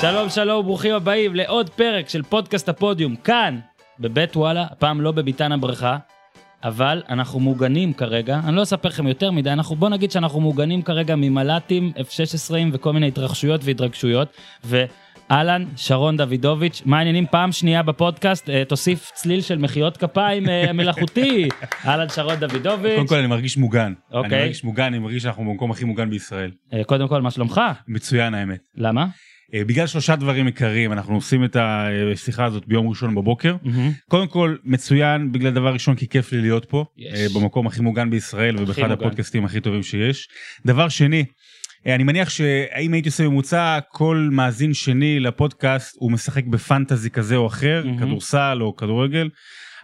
שלום שלום, ברוכים הבאים לעוד פרק של פודקאסט הפודיום, כאן, בבית וואלה, הפעם לא בביתן הבריכה, אבל אנחנו מוגנים כרגע, אני לא אספר לכם יותר מדי, אנחנו, בוא נגיד שאנחנו מוגנים כרגע ממל"טים, F-16 וכל מיני התרחשויות והתרגשויות, ואהלן, שרון דוידוביץ', מה העניינים? פעם שנייה בפודקאסט, אה, תוסיף צליל של מחיאות כפיים אה, מלאכותי. אהלן, שרון דוידוביץ'. קודם כל אני מרגיש מוגן. אוקיי. אני מרגיש מוגן, אני מרגיש שאנחנו במקום הכי מוגן בישראל. אה, קודם כל, מה שלומך? מצוין האמת. למה? אה, בגלל שלושה דברים עיקריים אנחנו עושים את השיחה הזאת ביום ראשון בבוקר. מהמם. קודם כל מצוין בגלל דבר ראשון כי כיף לי להיות פה יש. אה, במקום הכי מוגן בישראל ובאחד מוגן. הפודקאסטים הכי טובים שיש. דבר שני. אה, אני מניח שאם הייתי עושה ממוצע כל מאזין שני לפודקאסט הוא משחק בפנטזי כזה או אחר מהמם. כדורסל או כדורגל.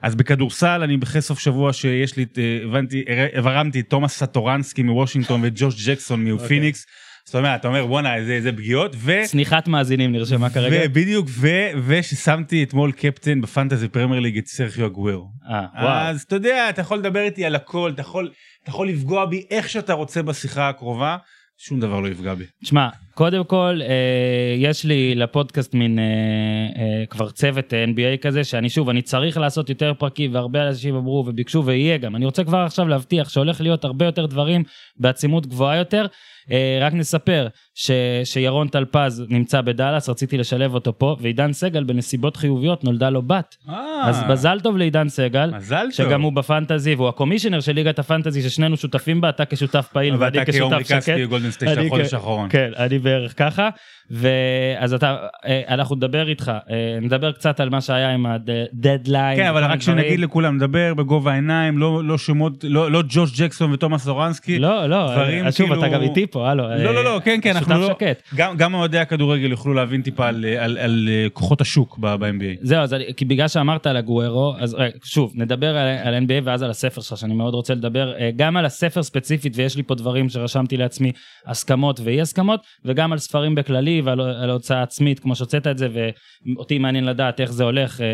אז בכדורסל אני אחרי סוף שבוע שיש לי הבנתי הרמתי את תומאס סאטורנסקי מוושינגטון וג'וש ג'קסון אוקיי. מפיניקס. זאת אומרת אתה אומר בואנה איזה איזה פגיעות ו... צניחת מאזינים נרשמה כרגע. ובדיוק ו... וששמתי אתמול קפטן ב Fantasy Premier League את סרחיו אגוורו. אה, וואו. אז אתה יודע אתה יכול לדבר איתי על הכל אתה יכול אתה יכול לפגוע בי איך שאתה רוצה בשיחה הקרובה שום דבר לא יפגע בי. תשמע, קודם כל, אה, יש לי לפודקאסט מין אה, אה, כבר צוות אה, NBA כזה, שאני שוב, אני צריך לעשות יותר פרקים, והרבה אנשים אמרו וביקשו ויהיה גם. אני רוצה כבר עכשיו להבטיח שהולך להיות הרבה יותר דברים בעצימות גבוהה יותר. אה, רק נספר ש, שירון טלפז נמצא בדאלאס, רציתי לשלב אותו פה, ועידן סגל בנסיבות חיוביות נולדה לו בת. אז מזל טוב לעידן סגל. אה. מזל טוב. שגם הוא בפנטזי והוא הקומישיונר של ליגת הפנטזי ששנינו שותפים בה, אתה כשותף פעיל ואני ואתה כעומרי כשותף שקט. כספי גולדן סטייט של החודש האחרון. כן, אני בערך ככה. ואז אתה, אה, אנחנו נדבר איתך, אה, נדבר קצת על מה שהיה עם הדדליין. כן אבל רק שנגיד לכולם נדבר בגובה העיניים לא לא שמות לא לא ג'וש ג'קסון ותומאס אורנסקי. לא, לא, אה, שוב, כאילו- אתה גם איתי פה, הלו. לא לא לא כן כן אנחנו לא שקט. גם גם אוהדי הכדורגל יוכלו להבין טיפה על על- על אה, כוחות השוק ב-NBA. זהו, אז כי בגלל שאמרת על הגוארו, אז רגע, שוב, נדבר על, על NBA ואז על הספר שלך, שאני מאוד רוצה לדבר, אה, גם על הספר ספציפית, ויש לי פה דברים שרשמתי לעצמי, הסכמות ואי הסכמות, וגם על ספרים בכללי ועל על הוצאה עצמית, כמו שהוצאת את זה, ואותי מעניין לדעת איך זה הולך אה, אה,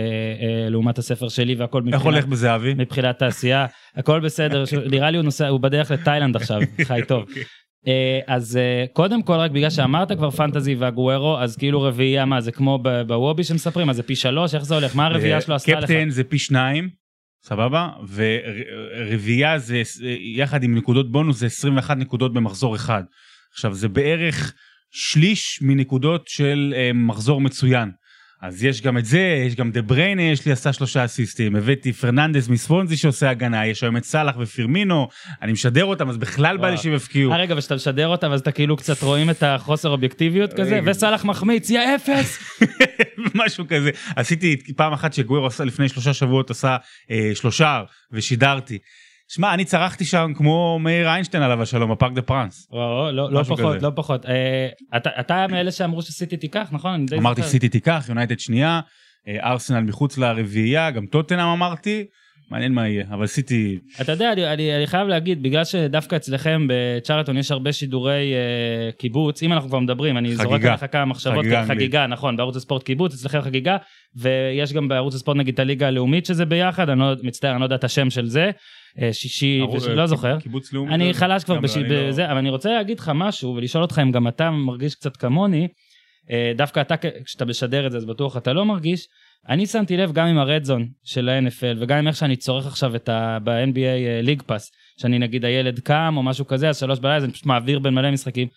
לעומת הספר שלי והכל איך הולך בזהבי? מבחינת תעשייה, הכל בסדר, ש- נראה לי הוא נוסע, הוא בדרך לתאילנד עכשיו, חי טוב. אה, אז אה, קודם כל רק בגלל שאמרת כבר פנטזי והגוארו אז כאילו רביעייה מה זה כמו בוובי שמספרים אז זה פי שלוש איך זה הולך מה הרביעייה שלו עשתה לך? קפטן זה פי שניים, סבבה? ורביעייה זה יחד עם נקודות בונוס זה 21 נקודות במחזור אחד. עכשיו זה בערך שליש מנקודות של אה, מחזור מצוין. אז יש גם את זה, יש גם דה ברוינה, יש לי עשה שלושה אסיסטים, הבאתי פרננדס מסוונזי שעושה הגנה, יש היום את סאלח ופירמינו, אני משדר אותם, אז בכלל בא לי. שהם יפקיעו. אה רגע וכשאתה משדר אותם אז אתה כאילו קצת רואים את החוסר אובייקטיביות כזה רגע. וסאלח מחמיץ יא אפס. משהו כזה עשיתי פעם אחת שגוורו עשה לפני שלושה שבועות עשה אה, שלושה ושידרתי. שמע אני צרחתי שם כמו מאיר איינשטיין עליו השלום בפארק דה פרנס. וואו, לא לא משהו פחות כזה. לא פחות אה, אתה אתה מאלה שאמרו שסיטי תיקח נכון? אמרתי. סיטי תיקח יונייטד שנייה אה, ארסנל מחוץ לרביעייה גם טוטנאם אמרתי מעניין מה יהיה אבל סיטי אתה יודע, אני, אני, אני חייב להגיד, בגלל שדווקא אצלכם בצ'רלטון יש הרבה שידורי אה, קיבוץ, אם אנחנו כבר מדברים, אני חגיגה. זורק עליך כמה מחשבות, חגיגה חגיגה, נכון, בערוץ הספורט קיבוץ, אצלכם חגיגה, ויש גם בערוץ הספורט נגיד את הליגה הלאומית שזה ביחד, אני לא מצטער, אני לא יודע את השם של זה, שישי, ערו- וש- אה, לא זוכר. קיבוץ לאומי. אני זה- חלש כבר גם בש... אני לא- בזה, אבל אני רוצה להגיד לך משהו ולשאול אותך אם גם אתה מרגיש קצת כמוני, אה, דווקא אתה, כשאתה משדר את זה, אז בטוח אתה לא מרגיש. אני שמתי לב גם עם הרדזון של ה-NFL וגם עם איך שאני צורך עכשיו את ה... ב-NBA ליג פאס, שאני נגיד הילד קם או משהו כזה, אז שלוש בלילה, אז אני פשוט מעביר בין מלא משחקים.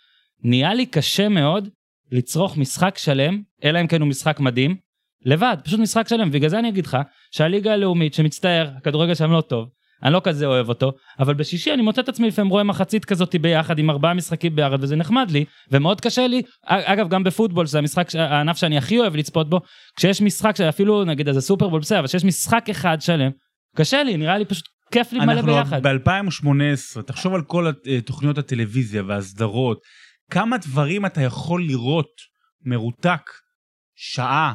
נהיה לי קשה מאוד לצרוך משחק שלם, אלא אם כן הוא משחק מדהים, לבד, פשוט משחק שלם. ובגלל זה אני אגיד לך שהליגה הלאומית, שמצטער, הכדורגל שם לא טוב, אני לא כזה אוהב אותו, אבל בשישי אני מוצא את עצמי לפעמים רואה מחצית כזאת ביחד עם ארבעה משחקים ביחד וזה נחמד לי ומאוד קשה לי אגב גם בפוטבול זה המשחק הענף שאני הכי אוהב לצפות בו כשיש משחק שאפילו נגיד איזה סופרבול בסדר אבל שיש משחק אחד שלם קשה לי נראה לי פשוט כיף לי מלא אנחנו ביחד. ב-2018 תחשוב על כל אה, תוכניות הטלוויזיה והסדרות כמה דברים אתה יכול לראות מרותק שעה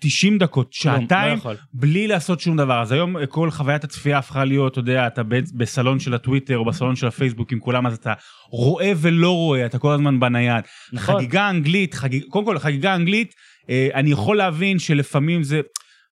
90 דקות לא שעתיים יכול. בלי לעשות שום דבר אז היום אה, כל חוויית הצפייה הפכה להיות אתה יודע אתה בסלון של הטוויטר או בסלון של הפייסבוק עם כולם אז אתה רואה ולא רואה אתה כל הזמן בנייד נכון. חגיגה אנגלית חגיג... קודם כל חגיגה אנגלית אה, אני יכול להבין שלפעמים זה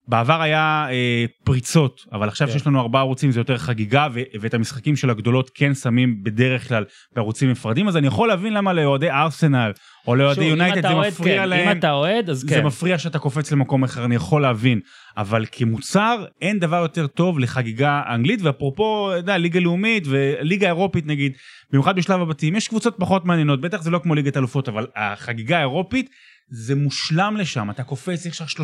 בעבר היה אה, פריצות, אבל עכשיו כן. שיש לנו ארבעה ערוצים זה יותר חגיגה, ו- ואת המשחקים של הגדולות כן שמים בדרך כלל בערוצים נפרדים, אז אני יכול להבין למה לאוהדי ארסנל או לאוהדי יונייטד זה אוהד, מפריע כן. להם. אם אתה אוהד, אז זה כן. מפריע שאתה קופץ למקום אחר, אני יכול להבין. אבל כמוצר, אין דבר יותר טוב לחגיגה אנגלית, ואפרופו, אתה יודע, ליגה לאומית וליגה אירופית נגיד, במיוחד בשלב הבתים, יש קבוצות פחות מעניינות, בטח זה לא כמו ליגת אלופות, אבל החגיגה האירופית, זה מושלם לשם, אתה קופץ, יש לך 30-40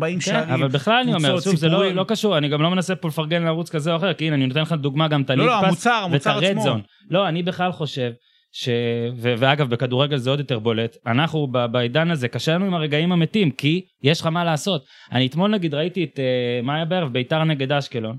כן, שערים. אבל בכלל אני אומר, שוב, זה לא. לא קשור, אני גם לא מנסה פה לפרגן לערוץ כזה או אחר, כי הנה, אני נותן לך דוגמה גם את לא, הליג לא, פאס המוצר, ואת הרד. זון. לא, אני בכלל חושב, ש... ו... ואגב, בכדורגל זה עוד יותר בולט, אנחנו ב... בעידן הזה, קשה לנו עם הרגעים המתים, כי יש לך מה לעשות. אני אתמול נגיד ראיתי את, uh, מה היה בערב? ביתר נגד אשקלון.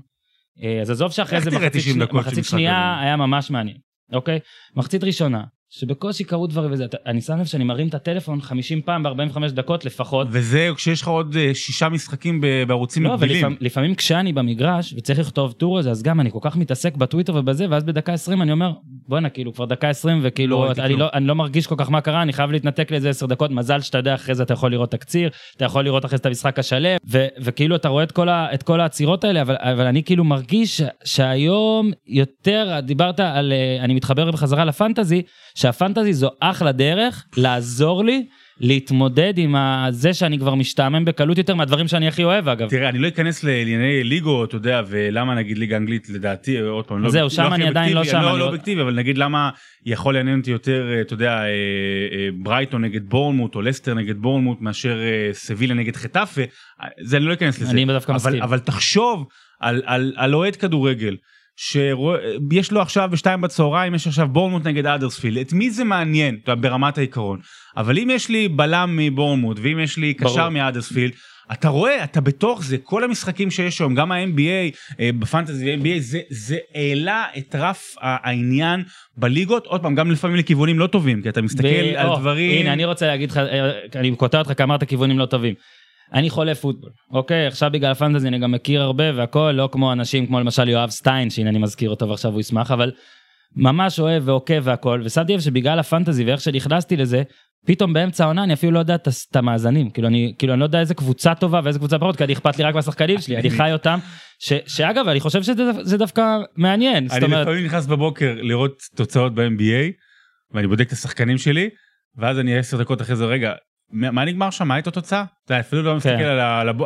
Uh, אז עזוב שאחרי זה מחצית, 90 שני... מחצית שנייה? היה ממש מעניין, אוקיי? מחצית ראשונה, שבקושי קרו דברים וזה, אני שם לב שאני מרים את הטלפון 50 פעם ב-45 דקות לפחות, וזה כשיש לך עוד אה, שישה משחקים בערוצים לא, מקבילים. ולפעמים לפעמים כשאני במגרש וצריך לכתוב טור על זה, אז גם אני כל כך מתעסק בטוויטר ובזה, ואז בדקה 20 אני אומר, בואנה, כאילו כבר דקה 20 לא וכאילו, ראיתי אני. לא, אני לא מרגיש כל כך מה קרה, אני חייב להתנתק לאיזה 10 דקות, מזל שאתה יודע, אחרי זה אתה יכול לראות תקציר, אתה יכול לראות אחרי זה את המשחק השלם, ו- וכאילו אתה רואה את כל, ה- את כל העצירות האלה, אבל, אבל אני כאילו מרגיש שהיום יותר, דיברת על, אה, אני מתחבר בחזרה לפנטזי, שהפנטזי זו אחלה דרך לעזור לי. להתמודד עם זה שאני כבר משתעמם בקלות יותר מהדברים שאני הכי אוהב אגב. תראה, אני לא אכנס לענייני ליגות, אתה יודע, ולמה נגיד ליגה אנגלית, לדעתי, עוד פעם, לא, זהו, לא שם הכי אני עדיין לא שם, לא, לא אובייקטיבי, אבל נגיד למה יכול לעניין אותי יותר, אה, אתה יודע, אה, אה, ברייטון נגד בורנמוט, או לסטר נגד בורנמוט, מאשר סבילה נגד חטאפה, זה אני לא אכנס לזה. אני דווקא מסכים. אבל תחשוב על, על, על אוהד כדורגל. שיש לו עכשיו בשתיים בצהריים יש עכשיו בורנמוט נגד אדרספילד את מי זה מעניין ברמת העיקרון אבל אם יש לי בלם מבורנמוט ואם יש לי. קשר מאדרספילד אתה רואה אתה בתוך זה כל המשחקים שיש היום גם ה-NBA אה, בפנטזי ו-NBA זה זה העלה את רף העניין בליגות עוד פעם גם לפעמים לכיוונים לא טובים כי אתה מסתכל ב- על או, דברים הנה, אני רוצה להגיד לך, אה, אני קוטע אותך כי אמרת כיוונים לא טובים. אני חולה פוטבול, אוקיי? עכשיו בגלל הפנטזי אני גם מכיר הרבה והכל, לא כמו אנשים כמו למשל יואב סטיין, שהנה אני מזכיר אותו ועכשיו הוא ישמח, אבל ממש אוהב ועוקב והכל, ושמתי לב שבגלל הפנטזי ואיך שנכנסתי לזה, פתאום באמצע העונה אני אפילו לא יודע את המאזנים, כאילו אני, כאילו אני לא יודע איזה קבוצה טובה ואיזה קבוצה פחות, כי אני אכפת לי רק מהשחקנים שלי, אני חי אותם, ש, שאגב, אני חושב שזה זה דווקא מעניין, זאת אני אומרת, לפעמים נכנס בבוקר לראות תוצאות ב-NBA ואני בודק את השחקנים שלי ואז אני עשר דקות אחרי זה רגע מה נגמר שם מה הייתה התוצאה? אתה אפילו לא מסתכל כן.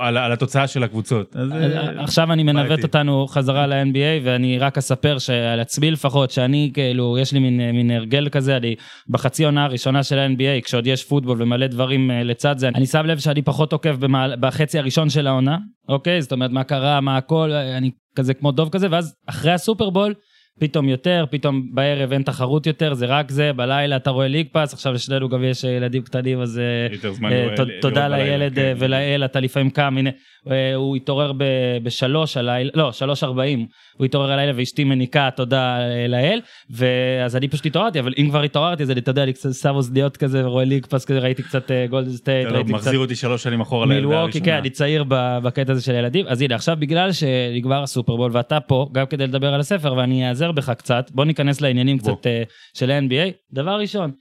על התוצאה של הקבוצות. אז, אה, עכשיו אני מנווט. אותנו חזרה ל-NBA ואני רק אספר שעל עצמי לפחות שאני כאילו יש לי מין, מין הרגל כזה אני בחצי עונה הראשונה של ה-NBA כשעוד יש פוטבול ומלא דברים אה, לצד זה אני שם לב שאני פחות עוקב בחצי הראשון של העונה אוקיי זאת אומרת מה קרה מה הכל אה, אני כזה כמו דוב כזה ואז אחרי הסופרבול. פתאום יותר, פתאום בערב אין תחרות יותר, זה רק זה, בלילה אתה רואה ליג פאס, עכשיו לשנינו גם יש ילדים קטנים, אז אה, אה, לראות- ת- לראות תודה בלילה, לילד כן. אה, ולאל, אתה לפעמים קם, הנה, אה, הוא התעורר ב- בשלוש הלילה, לא, שלוש ארבעים, הוא התעורר הלילה ואשתי מניקה, תודה אה, לאל, ואז אני פשוט התעוררתי, אבל אם כבר התעוררתי, אז אני, אתה יודע, אני קצת שם אוזניות כזה ורואה league pass כזה, ראיתי קצת גולדן סטייט, לא, ראיתי קצת מחזיר אותי שלוש שנים אחורה לילדה הראשונה. כן, אני צעיר בקטע הזה של ילדים, אז הנה, עכשיו בגלל שנגמר הסופרבול ואתה פה, גם כדי לדבר על הספר ואני אעזר בך קצת, בוא ניכנס לעניינים בוא. קצת אה, של ה-NBA. דבר ראשון,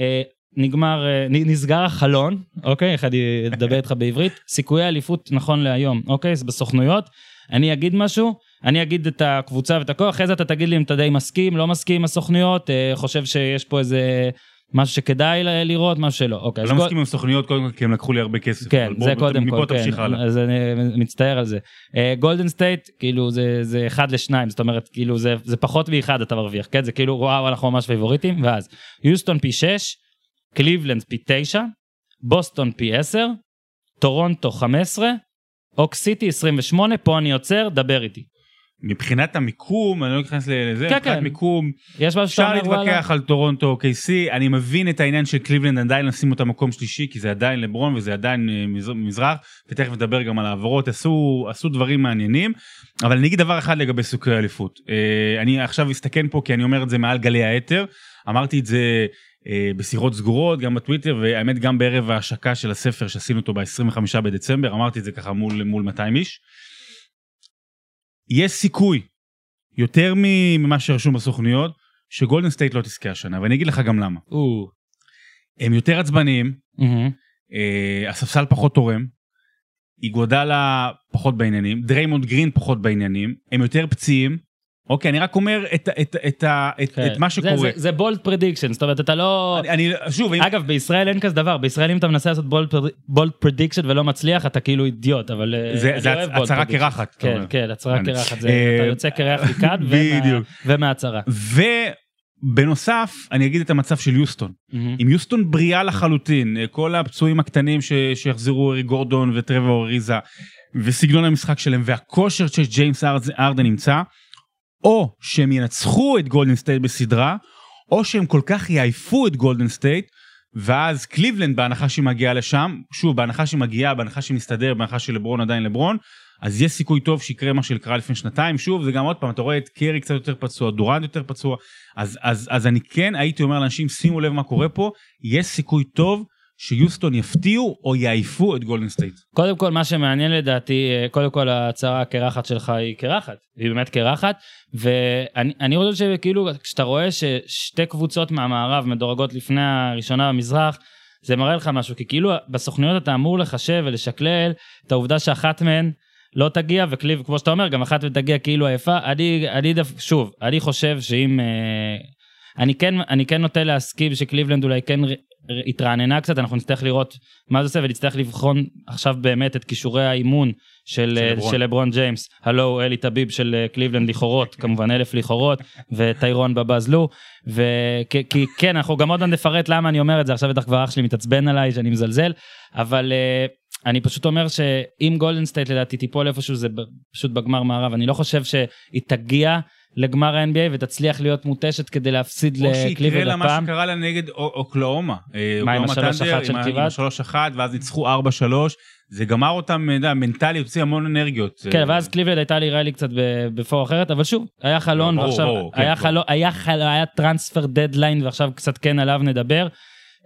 אה, נגמר, נ- נסגר החלון, אוקיי, איך אני אדבר איתך בעברית, סיכויי אליפות נכון להיום, אוקיי, אז בסוכנויות, אני אגיד משהו, אני אגיד את הקבוצה ואת הכל, אחרי זה אתה תגיד לי אם אתה די מסכים, לא מסכים עם הסוכנויות, אה, חושב שיש פה איזה משהו שכדאי ל- לראות, משהו שלא, אוקיי. אני לא מסכים עם סוכניות קודם כל כי הם לקחו לי הרבה כסף. כן, אבל זה בוא- קודם מפה כל, כן, תמשיך הלאה. אז אני מצטער על זה. גולדן סטייט, כאילו זה, זה אחד לשניים, זאת אומרת, כאילו זה, זה פחות מאחד אתה מרוויח, כן? זה כאילו, וואו, אנחנו ממש פייבוריטים, ואז יוסטון פי 6, קליבלנד פי 9, בוסטון פי 10, טורונטו 15, אוק סיטי 28, פה אני עוצר, דבר איתי. מבחינת המיקום, אני לא אכנס לזה, כן, מבחינת כן. מיקום, יש אפשר להתווכח על טורונטו OKC, אני מבין את העניין של קליבלנד עדיין לשים אותה מקום שלישי, כי זה עדיין לברון וזה עדיין אה, מז- מזרח, ותכף נדבר גם על העברות, עשו, עשו דברים מעניינים, אבל אני אגיד דבר אחד לגבי סיכויי אליפות. אה, אני עכשיו אסתכן פה כי אני אומר את זה מעל גלי האתר, אמרתי את זה אה, בשיחות סגורות, גם בטוויטר, והאמת גם בערב ההשקה של הספר שעשינו אותו ב-25 בדצמבר, אמרתי את זה ככה מול, מול 200 איש. יש סיכוי יותר ממה שרשום בסוכניות שגולדן סטייט לא תזכה השנה ואני אגיד לך גם למה או, הם יותר עצבניים אה, הספסל פחות תורם איגודלה פחות בעניינים, דריימונד גרין פחות בעניינים, הם יותר פציעים. אוקיי, אני רק אומר את, את, את, את, כן. את מה שקורה. זה, זה, זה bold prediction, זאת אומרת, אתה לא... אני, אני, שוב, אם... אגב, בישראל אין כזה דבר, בישראל אם אתה מנסה לעשות bold prediction ולא מצליח, אתה כאילו אידיוט, אבל... אה, זה, אני זה אוהב bold הצהרה. קרחת, כן, אומר. כן, הצהרה קרחת, זה, אה, אתה יוצא קרח מכאן ומה- בדיוק. ומהצהרה. ובנוסף, אני אגיד את המצב של יוסטון. מהמם. עם יוסטון בריאה לחלוטין, כל הפצועים הקטנים ש... שיחזרו, אריק גורדון וטרוור אריזה, וסגנון המשחק שלהם, והכושר שג'יימס ארד- ארדן נמצא, או שהם ינצחו את גולדן סטייט בסדרה, או שהם כל כך יעייפו את גולדן סטייט, ואז קליבלנד בהנחה שהיא מגיעה לשם, שוב בהנחה שהיא מגיעה, בהנחה שהיא מסתדר, בהנחה שלברון עדיין לברון, אז יש סיכוי טוב שיקרה מה שקרה לפני שנתיים, שוב זה גם עוד פעם, אתה רואה את קרי קצת יותר פצוע, דורנד יותר פצוע, אז, אז, אז אני כן הייתי אומר לאנשים שימו לב מה קורה פה, יש סיכוי טוב שיוסטון יפתיעו או יעייפו את גולדן סטייט. קודם כל, מה שמעניין לדעתי, אה, קודם כל ההצהרה הקרחת שלך היא קרחת, היא באמת קרחת, ואני אני חושב שכאילו, כשאתה רואה ששתי קבוצות מהמערב מדורגות לפני הראשונה במזרח, זה מראה לך משהו, כי כאילו בסוכנויות אתה אמור לחשב ולשקלל את העובדה שאחת מהן לא תגיע, וקליב, כמו שאתה אומר, גם אחת מהן תגיע כאילו עייפה. אני, אני דווקא, שוב, אני חושב שאם... אה, אני כן, אני כן נוטה להסכים שקליבלנד אולי כן התרעננה קצת, אנחנו נצטרך לראות מה זה עושה ונצטרך לבחון עכשיו באמת את כישורי האימון של, של לברון. ג'יימס, הלו אלי טביב של אה, קליבלנד לכאורות, כמובן אלף לכאורות, וטיירון בובה זה לו, וכי כן, אנחנו גם עוד מעט נפרט למה אני אומר את זה, עכשיו בטח כבר אח שלי מתעצבן עליי שאני מזלזל, אבל אה, אני פשוט אומר שאם גולדן סטייט לדעתי תיפול איפשהו זה פשוט בגמר מערב, אני לא חושב שהיא תגיע לגמר ה-NBA ותצליח להיות מותשת כדי להפסיד או שיקרה לה מה הפעם. שקרה לה נגד אוק- אוקלהומה. אה, מה, עם השלוש אחת של קיבלת? עם השלוש אחת, ואז ניצחו ארבע שלוש. זה גמר אותם, אתה יודע, מנטלית, הוציא המון אנרגיות. כן, אה, ואז קליבלנד הייתה לי קצת ב- בפור אחרת, אבל שוב, היה חלון, ועכשיו כן, היה transfer deadline, ועכשיו קצת כן עליו נדבר.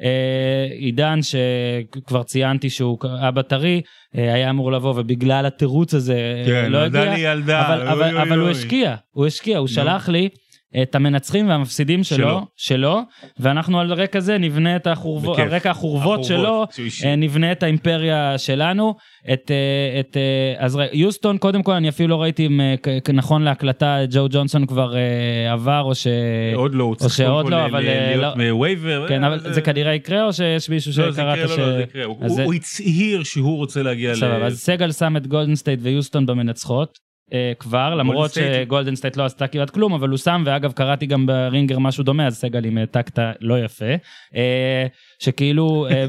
אה, עידן, שכבר ציינתי שהוא אבא טרי, אה, היה אמור לבוא, ובגלל התירוץ הזה אה, כן, לא הגיע. אבל, אבל, אבל הוא. השקיע, הוא השקיע, הוא שלח לי את המנצחים והמפסידים שלו, שלו. שלו, ואנחנו על רקע זה נבנה את החורבות. על רקע החורבות שלו, החורבות, שהוא אישי. אה, נבנה את האימפריה שלנו. את, אה, את, אה, אז יוסטון, קודם כל, אני אפילו לא ראיתי אם נכון להקלטה, ג'ו ג'ונסון כבר עבר, או ש... עוד לא, הוא צריך קודם כל לא, אבל, להיות מווייבר. כן, אבל זה כנראה יקרה, או שיש מישהו לא, זה שקראת יקרה, ש... לא, לא, זה יקרה. הוא- זה- הוא הצהיר שהוא רוצה להגיע ל... סבבה, אז סגל שם את גולדן סטייט ויוסטון במנצחות. אה, כבר למרות שגולדן סטייט לא עשתה כמעט כלום אבל הוא שם ואגב קראתי גם ברינגר משהו דומה אז סגל אם העתקת לא יפה. אה, שכאילו אה,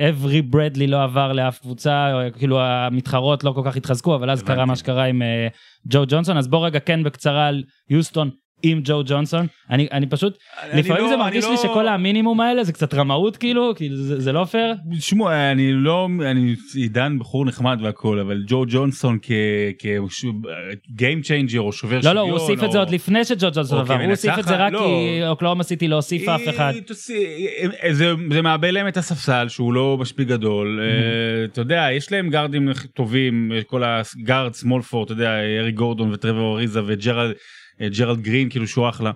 אברי- ברדלי לא עבר לאף קבוצה או כאילו המתחרות לא כל כך התחזקו אבל אז. קרה מה שקרה עם אה, ג'ו ג'ונסון אז בוא רגע כן בקצרה על יוסטון עם ג'ו ג'ונסון אני אני פשוט אני לפעמים לא- זה מרגיש לי לא- שכל המינימום האלה זה קצת רמאות כאילו כאילו זה זה לא פייר. תשמעו, אני לא, אני עידן בחור נחמד והכל, אבל ג'ו ג'ונסון כ game changer או שובר לא שוויון. לא הוא הוסיף את זה או- עוד לפני שג'ו ג'ונסון או עבר הוא הוסיף את זה רק לא. כי אוקלהומה סיטי לא הוסיפה אף אחד. זה, זה מעבה להם את הספסל שהוא לא משפיע גדול אה, אתה יודע יש להם גארדים טובים כל ה guard small forward אתה יודע אריק גורדון וטרוור אריזה וג'רלד ג'רלד גרין כאילו שהוא אחלה.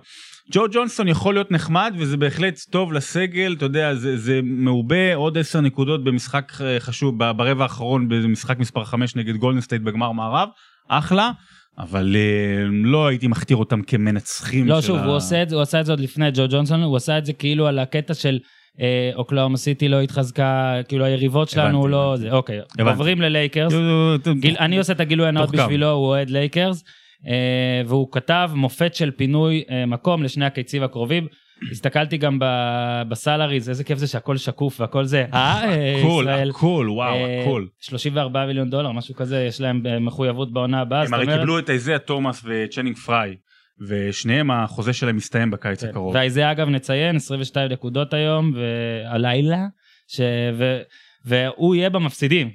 ג'ו ג'ונסון יכול להיות נחמד וזה בהחלט טוב לסגל אתה יודע זה, זה מעובה עוד 10 נקודות במשחק אה, חשוב ברבע האחרון במשחק מספר 5 נגד גולדן סטייט בגמר מערב אחלה אבל אה, לא הייתי מכתיר אותם כמנצחים לא שוב ה- הוא עושה את זה הוא עשה את זה עוד לפני ג'ו ג'ונסון הוא עשה את זה כאילו על הקטע של אה, אוקלהומה סיטי לא התחזקה כאילו היריבות שלנו הבנתי, לא הבנתי. זה אוקיי הבנתי. עוברים ללייקרס. אני עושה את הגילוי הנאות. בשבילו, הוא אוהד לייקרס, אה, והוא כתב מופת של פינוי אה, מקום לשני הקיצים הקרובים. הסתכלתי גם ב salaries, איזה כיף זה שהכל שקוף והכל זה, אה, אה, הכל, ישראל. הכל, וואו, אה, הכל. 34 מיליון דולר, משהו כזה, יש להם אה, מחויבות בעונה הבאה. הם הרי קיבלו את איזיה תומאס וצ'נינג פריי, ושניהם החוזה שלהם מסתיים בקיץ כן. הקרוב. וזה אגב נציין 22 נקודות היום והלילה. והוא יהיה במפסידים אה,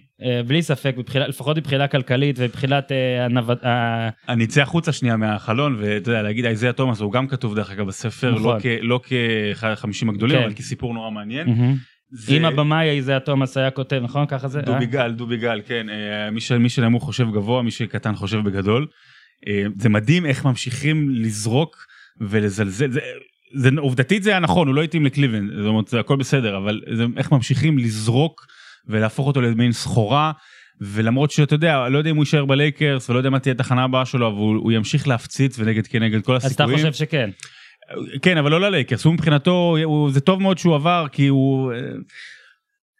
בלי ספק מבחינה, לפחות מבחינה כלכלית ומבחינת אה, הנווד... ה- אני אצא החוצה שנייה מהחלון, ואתה יודע, להגיד איזיה תומאס, הוא גם כתוב דרך אגב בספר, לא נכון. לא כאחד החמישים הגדולים, כן. אבל כסיפור נורא מעניין. זה- אם הבמאי איזה תומאס היה כותב נכון ככה זה? אה? דובי גל, דובי גל, כן, אה, מי ש- מי שנמוך חושב גבוה, מי שקטן חושב בגדול. אה, זה מדהים איך ממשיכים לזרוק ולזלזל, זה- זה עובדתית זה היה נכון, הוא לא התאים לקליבלנד, זאת אומרת, זה הכל בסדר, אבל זה איך ממשיכים לזרוק ולהפוך אותו למין סחורה. ולמרות שאתה יודע, לא יודע אם הוא יישאר בלייקרס ולא יודע מה תהיה התחנה הבאה שלו, אבל הוא, הוא ימשיך להפציץ ונגד כנגד כל אז אתה הסיכויים. חושב שכן. כן, אבל לא ללייקרס, הוא מבחינתו, הוא, זה טוב מאוד שהוא עבר, כי הוא... אה,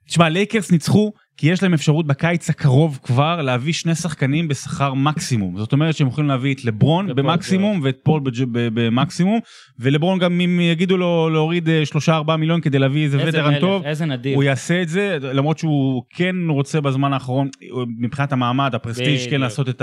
תשמע, לייקרס ניצחו כי יש להם אפשרות בקיץ הקרוב כבר להביא שני שחקנים בשכר מקסימום. זאת אומרת שהם יכולים להביא את לברון במקסימום ואת פול במקסימום, ולברון גם אם יגידו לו להוריד 3-4 מיליון כדי להביא איזה איזה וטרן טוב, איזה נדיר. הוא יעשה את זה, למרות שהוא כן רוצה בזמן האחרון, מבחינת המעמד, ה prestige, כן. לעשות את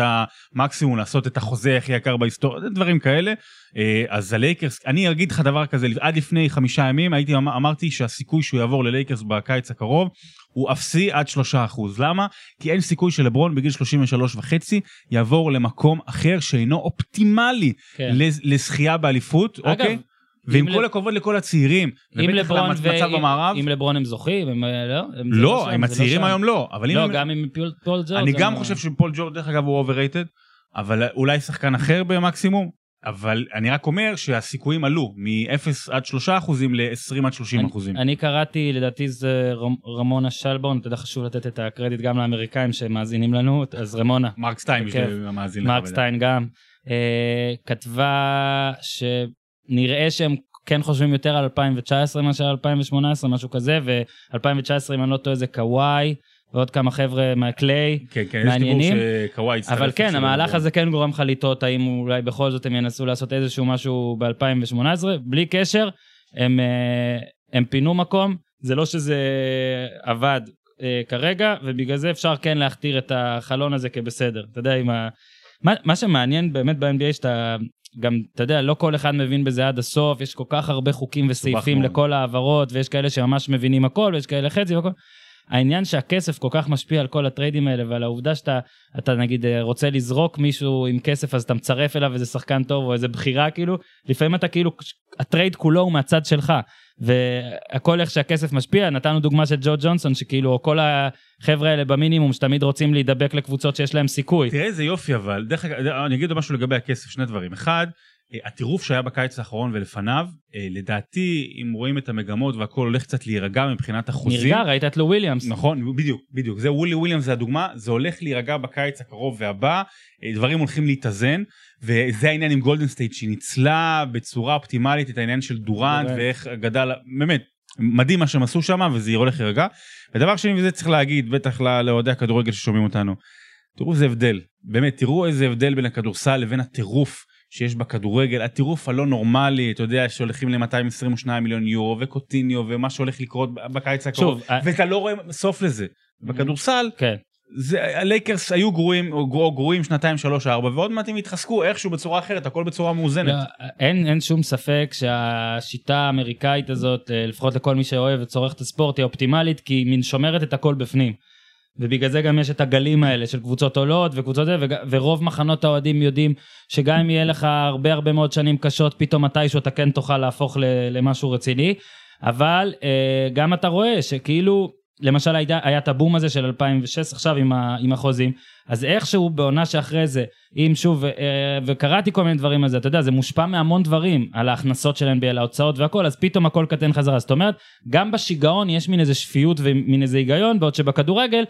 המקסימום, לעשות את החוזה הכי יקר בהיסטוריה, דברים כאלה. אה, אז הלייקרס, אני אגיד לך דבר כזה, עד לפני חמישה ימים הייתי אמ- אמרתי שהסיכוי שהוא יעבור ללייקרס בקיץ הקרוב הוא אפסי עד שלושה אחוז. למה? כי אין סיכוי שלברון בגיל 33 וחצי יעבור למקום אחר שאינו אופטימלי כן. לז- לזכייה באליפות, אגב, אוקיי? ועם כל לב- הכבוד לכל הצעירים, אם ובטח למצב במערב, אם לברון הם זוכים, הם אה, לא? הם- לא, שם, עם זה הצעירים. היום לא, אבל אם לא, הם- גם עם פול ג'ורג'. אני הם- גם חושב שפול ג'ורג' דרך אגב הוא overrated, אבל אולי שחקן אחר במקסימום, אבל אני רק אומר שהסיכויים עלו מ-0 עד 3 אחוזים ל-20 עד 30 אחוזים. אני קראתי, לדעתי זה רמ- רמונה שלבון, אתה יודע, חשוב לתת את הקרדיט גם לאמריקאים שמאזינים לנו, אז רמונה, מרק סטיין. בשביל המאזין לך מרק. סטיין גם, אה, כתבה שנראה שהם כן חושבים יותר על 2019 מאשר על 2018, משהו כזה, ו-2019 אם אני לא טועה זה קוואי, ועוד כמה חבר'ה מהקליי. כן, כן, יש דיבור מעניינים. שקוואי יצטרף. אבל כן, המהלך. הזה כן גורם לך לטעות האם אולי בכל זאת הם ינסו לעשות איזשהו משהו ב-2018, בלי קשר, הם, אה, הם פינו מקום, זה לא שזה עבד אה, כרגע, ובגלל זה אפשר כן להכתיר את החלון הזה כבסדר. אתה יודע, עם ה... מה, מה שמעניין באמת ב-NBA שאתה גם, אתה יודע, לא כל אחד מבין בזה עד הסוף, יש כל כך הרבה חוקים וסעיפים. לכל העברות, ויש כאלה שממש מבינים הכל, ויש כאלה חצי והכל. העניין שהכסף כל כך משפיע על כל הטריידים האלה ועל העובדה שאתה אתה נגיד אה, רוצה לזרוק מישהו עם כסף אז אתה מצרף אליו איזה שחקן טוב או איזה בחירה כאילו לפעמים אתה כאילו ה trade כולו הוא מהצד שלך והכל איך שהכסף משפיע נתנו דוגמה של ג'ו ג'ונסון שכאילו כל החבר'ה האלה במינימום שתמיד רוצים להידבק לקבוצות שיש להם סיכוי. תראה איזה יופי אבל, דרך אגב, אני אגיד משהו לגבי הכסף, שני דברים. אחד, הטירוף שהיה בקיץ האחרון ולפניו, אה, לדעתי, אם רואים את המגמות והכל הולך קצת להירגע מבחינת החוזים. נרגע ראית את לו וויליאמס. נכון, בדיוק, בדיוק. זה לו וויליאמס זה הדוגמה, זה הולך להירגע בקיץ הקרוב והבא, אה, דברים הולכים להתאזן, וזה העניין עם גולדן סטייט, שהיא ניצלה בצורה אופטימלית את העניין של דורנט דורנט. ואיך גדל, באמת, מדהים מה שהם עשו שם, וזה הולך להירגע. ודבר שני, וזה צריך להגיד, בטח ל- לאוהדי הכדורגל ששומעים אותנו, תראו איזה הבדל, באמת, תראו איזה הבדל בין הכדורסל לבין הטירוף. שיש בכדורגל, הטירוף הלא נורמלי, אתה יודע, שהולכים ל-222 מיליון יורו, וקוטיניו, ומה שהולך לקרות בקיץ הקרוב, שוב, ואתה לא רואה סוף לזה. בכדורסל, כן. זה, הלייקרס היו גרועים, או גרו- גרועים שנתיים, שלוש, ארבע, ועוד מעט הם יתחזקו איכשהו בצורה אחרת, הכל בצורה מאוזנת. לא, אין, אין שום ספק שהשיטה האמריקאית הזאת, אה, לפחות לכל מי שאוהב וצורך את הספורט, היא אופטימלית, כי היא מין שומרת את הכל בפנים. ובגלל זה גם יש את הגלים האלה של קבוצות עולות וקבוצות זה, ורוב מחנות האוהדים יודעים שגם אם יהיה לך הרבה הרבה מאוד שנים קשות, פתאום מתישהו אתה כן תוכל להפוך למשהו רציני. אבל אה, גם אתה רואה שכאילו, למשל היה, היה את הבום הזה של 2006 עכשיו עם, ה, עם החוזים, אז איכשהו בעונה שאחרי זה, אם שוב, אה, וקראתי כל מיני דברים על זה, אתה יודע, זה מושפע מהמון דברים, על ההכנסות של NBA, על ההוצאות והכל, אז פתאום הכל קטן חזרה. זאת אומרת, גם בשיגעון יש מין איזה שפיות ומין איזה היגיון, בעוד שבכדורגל,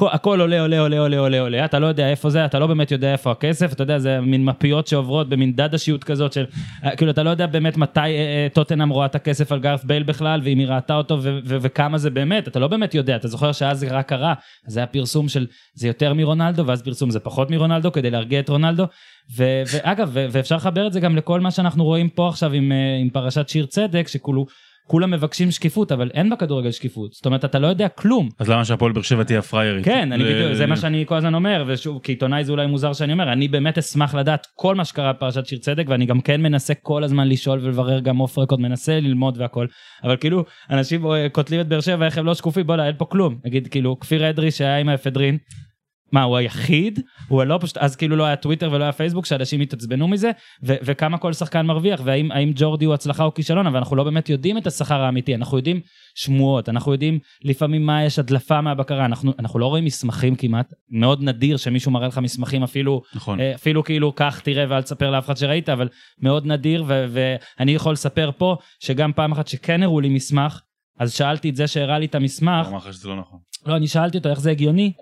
הכל- עולה, עולה, עולה, עולה, עולה, עולה, אתה לא יודע איפה זה, אתה לא באמת יודע איפה הכסף, אתה יודע, זה מין מפיות שעוברות במין דדשיות כזאת של, אה, כאילו, אתה לא יודע באמת מתי אה, אה, טוטנאם רואה את הכסף על גארת' בייל בכלל, ואם היא ראתה אותו, וכמה זה באמת, אתה לא באמת יודע, אתה זוכר שאז זה רק קרה, זה היה פרסום של זה יותר מרונלדו, ואז פרסום זה פחות מרונלדו, כדי להרגיע את רונלדו, ואגב, ואפשר לחבר את זה גם לכל מה שאנחנו רואים פה עכשיו עם, עם פרשת שיר צדק, שכולו... כולם מבקשים שקיפות, אבל אין בכדורגל שקיפות. זאת אומרת, אתה לא יודע כלום. אז למה שהפועל באר שבע תהיה הפריירית? כן, אני בדיוק, זה מה שאני כל הזמן אומר, ושוב, כעיתונאי זה אולי מוזר שאני אומר, אני באמת אשמח לדעת כל מה שקרה בפרשת שיר צדק, ואני גם כן מנסה כל הזמן לשאול ולברר, גם off record מנסה ללמוד והכל, אבל כאילו, אנשים אה, קוטלים את באר שבע, איך הם לא שקופים, בוא'נה, אין פה כלום. נגיד, כאילו, כפיר אדרי שהיה עם האפדרין, מה, הוא היחיד? הוא לא פשוט, אז כאילו לא היה טוויטר ולא היה פייסבוק, שאנשים התעצבנו מזה, ו- וכמה כל שחקן מרוויח, והאם האם ג'ורדי הוא הצלחה או כישלון, אבל אנחנו לא באמת יודעים את השכר האמיתי, אנחנו יודעים שמועות, אנחנו יודעים לפעמים מה יש הדלפה מהבקרה, אנחנו, אנחנו לא רואים מסמכים כמעט, מאוד נדיר שמישהו מראה לך מסמכים אפילו, נכון. אה, אפילו כאילו קח תראה ואל תספר לאף אחד שראית, אבל מאוד נדיר, ו- ואני יכול לספר פה, שגם פעם אחת שכן הראו לי מסמך, אז שאלתי את זה שהראה לי את המסמך, הוא אמר לך שזה לא נכון. לא, אני שאלתי אותו איך זה הגיוני,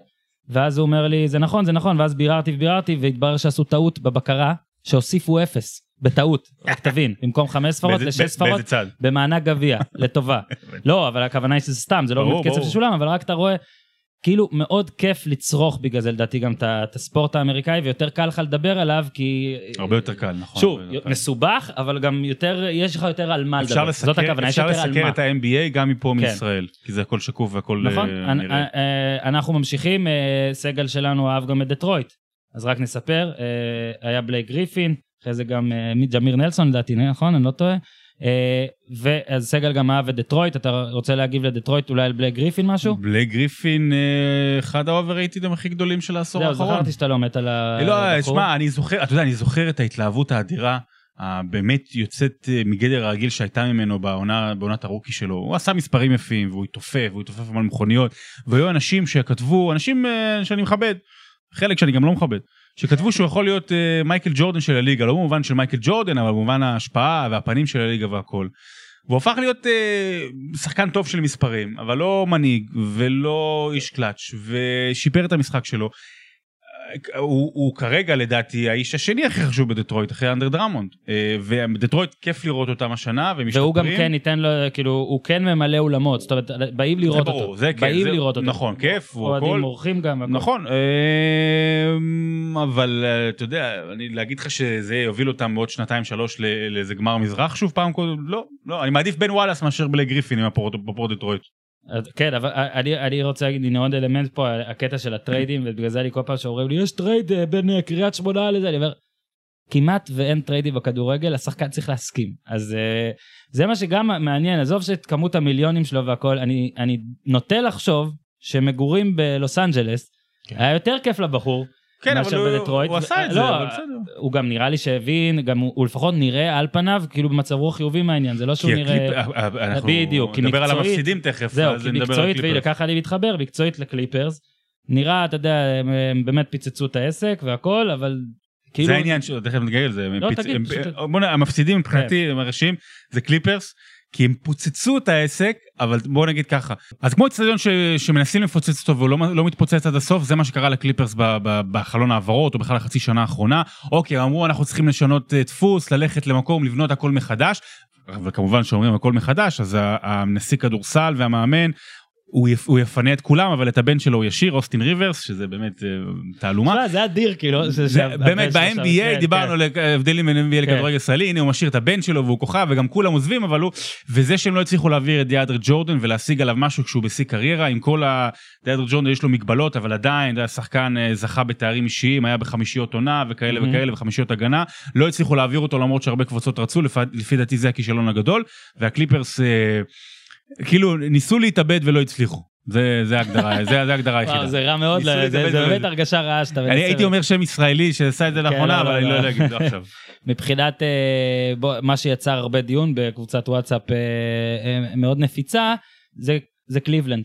ואז הוא אומר לי, זה נכון, זה נכון, ואז ביררתי וביררתי, והתברר שעשו טעות בבקרה, שהוסיפו אפס, בטעות, רק תבין, במקום חמש ספרות באיזה- לשש באיזה ספרות, צד? במענק גביע, לטובה. לא, אבל הכוונה היא שזה סתם, זה לא באמת כסף. ששולם, אבל רק אתה רואה, כאילו מאוד כיף לצרוך בגלל זה לדעתי גם את הספורט האמריקאי, ויותר קל לך לדבר עליו, כי... הרבה יותר קל, נכון. שוב. מסובך, אבל גם יותר, יש לך יותר על מה אפשר לדבר. זאת לסקר, הכוונה, יש אפשר יותר על לסקר מה. את ה-NBA גם מפה כן. מישראל, כי זה הכל שקוף והכל נכון, אה, אנ- נראה. אה, אה, אנחנו ממשיכים, סגל שלנו אהב גם את דטרויט, אז רק נספר, היה בלייק גריפין, אחרי זה גם מי- ג'מיר נלסון לדעתי, נכון? אני לא טועה. אה, ואז סגל גם אהב את דטרויט, אתה רוצה להגיב לדטרויט אולי על בלייק גריפין משהו? בלייק גריפין, אה, אחד האובררייטדים הכי גדולים של העשור זהו, האחרון. זכרתי שאתה לא מת על לא, הבחור. שמע, אני זוכר, אתה יודע, אני זוכר את ההתלהבות האדירה, הבאמת יוצאת אה, מגדר הרגיל שהייתה ממנו בעונה, בעונת הרוקי שלו. הוא עשה מספרים יפים, והוא התעופף, והוא התעופף על מכוניות, והיו אנשים שכתבו, אנשים שאני מכבד, חלק שאני גם לא מכבד, שכתבו שהוא יכול להיות אה, מייקל ג'ורדן של הליגה, לא במובן של מייקל ג'ורדן, אבל במובן ההשפעה והפנים של הליגה והכל. והוא הפך להיות אה, שחקן טוב של מספרים, אבל לא מנהיג ולא איש קלאץ', ושיפר את המשחק שלו. הוא, הוא כרגע לדעתי האיש השני הכי חשוב בדטרויט אחרי אנדרה דרמונד אה, ודטרויט כיף לראות אותם השנה והם משתפרים. והוא גם כן ייתן לו, כאילו, הוא כן ממלא אולמות, זאת אומרת, באים לראות ברור, אותו. זה כן, באים זה- לראות אותו. נכון כיף הוא אוהדים הכל אורחים גם. והכל. נכון אה, אבל אה, אתה יודע אני להגיד לך שזה יוביל אותם בעוד שנתיים שלוש לאיזה גמר מזרח שוב פעם קודם לא לא אני מעדיף בן וואלאס מאשר בלייק גריפין עם האפרו דטרויט. אז כן, אבל אני, אני רוצה להגיד, הנה עוד אלמנט פה, הקטע של הטריידים, ובגלל זה אני כל פעם שאומרים לי, יש trade אה, בין אה, קריית שמונה לזה, אני אומר, כמעט ואין טריידים בכדורגל, השחקן צריך להסכים. אז אה, זה מה שגם מעניין, עזוב שאת כמות המיליונים שלו והכל, אני, אני נוטה לחשוב שמגורים בלוס אנג'לס, כן. היה יותר כיף לבחור, כן אבל הוא- בדטרויט. הוא עשה את לא, זה אבל בסדר. הוא גם נראה לי שהבין, גם הוא, הוא לפחות נראה על פניו, כאילו במצב רוח חיובי מהעניין, זה לא שהוא כי נראה... הקליפ- אה, אה, אנחנו בדיוק, כי נדבר על המפסידים תכף זהו, אז כי נדבר על מקצועית, והנה הקליפרס. ככה אני מתחבר, מקצועית לקליפרס. נראה, אתה יודע, הם, הם באמת פיצצו את העסק והכל, אבל כאילו... זה העניין שלו, תכף נגיע לזה. לא, פיצ- תגיד, הם- פשוט- כן. בוא נ- המפסידים מבחינתי, הם הראשיים, זה קליפרס, כי הם פוצצו את העסק, אבל בוא נגיד ככה. אז כמו אצטדיון שמנסים לפוצץ אותו והוא לא, לא מתפוצץ עד הסוף, זה מה שקרה לקליפרס ב- ב- בחלון העברות, או בכלל החצי שנה האחרונה. אוקיי, אמרו אנחנו צריכים לשנות אה, דפוס, ללכת למקום, לבנות הכל מחדש. וכמובן שאומרים הכל מחדש, אז הנשיא כדורסל והמאמן, הוא, יפ, הוא יפנה את כולם, אבל את הבן שלו הוא ישיר, אוסטין ריברס, שזה באמת אה, תעלומה. זה אדיר, כאילו. זה- זה באמת ב-NBA כן, דיברנו כן. על ההבדלים בין NBA כן. לכדורגל ישראלי הנה הוא משאיר את הבן שלו והוא כוכב וגם כולם עוזבים אבל הוא וזה שהם לא הצליחו להעביר את דיאדר ג'ורדן ולהשיג עליו משהו כשהוא בשיא קריירה עם כל ה... דיאדר ג'ורדן יש לו מגבלות אבל עדיין השחקן אה, זכה בתארים אישיים היה בחמישיות עונה וכאלה. וכאלה וחמישיות הגנה לא הצליחו להעביר אותו למרות שהרבה קבוצות רצו לפי, לפי דעתי זה הכישלון הגדול והקליפרס אה, כאילו ניסו להתאבד ולא הצליחו זה זה ההגדרה זה זה ההגדרה היחידה. זה רע מאוד, ניסו זה- זה ולא- באמת הרגשה רעה שאתה אני הייתי אומר שם ישראלי שעשה את זה כן, לאחרונה לא, אבל לא, אני לא לא. יודע להגיד את זה עכשיו. מבחינת אה, מה שיצר הרבה דיון בקבוצת וואטסאפ אה, אה, מאוד נפיצה, זה, זה קליבלנד.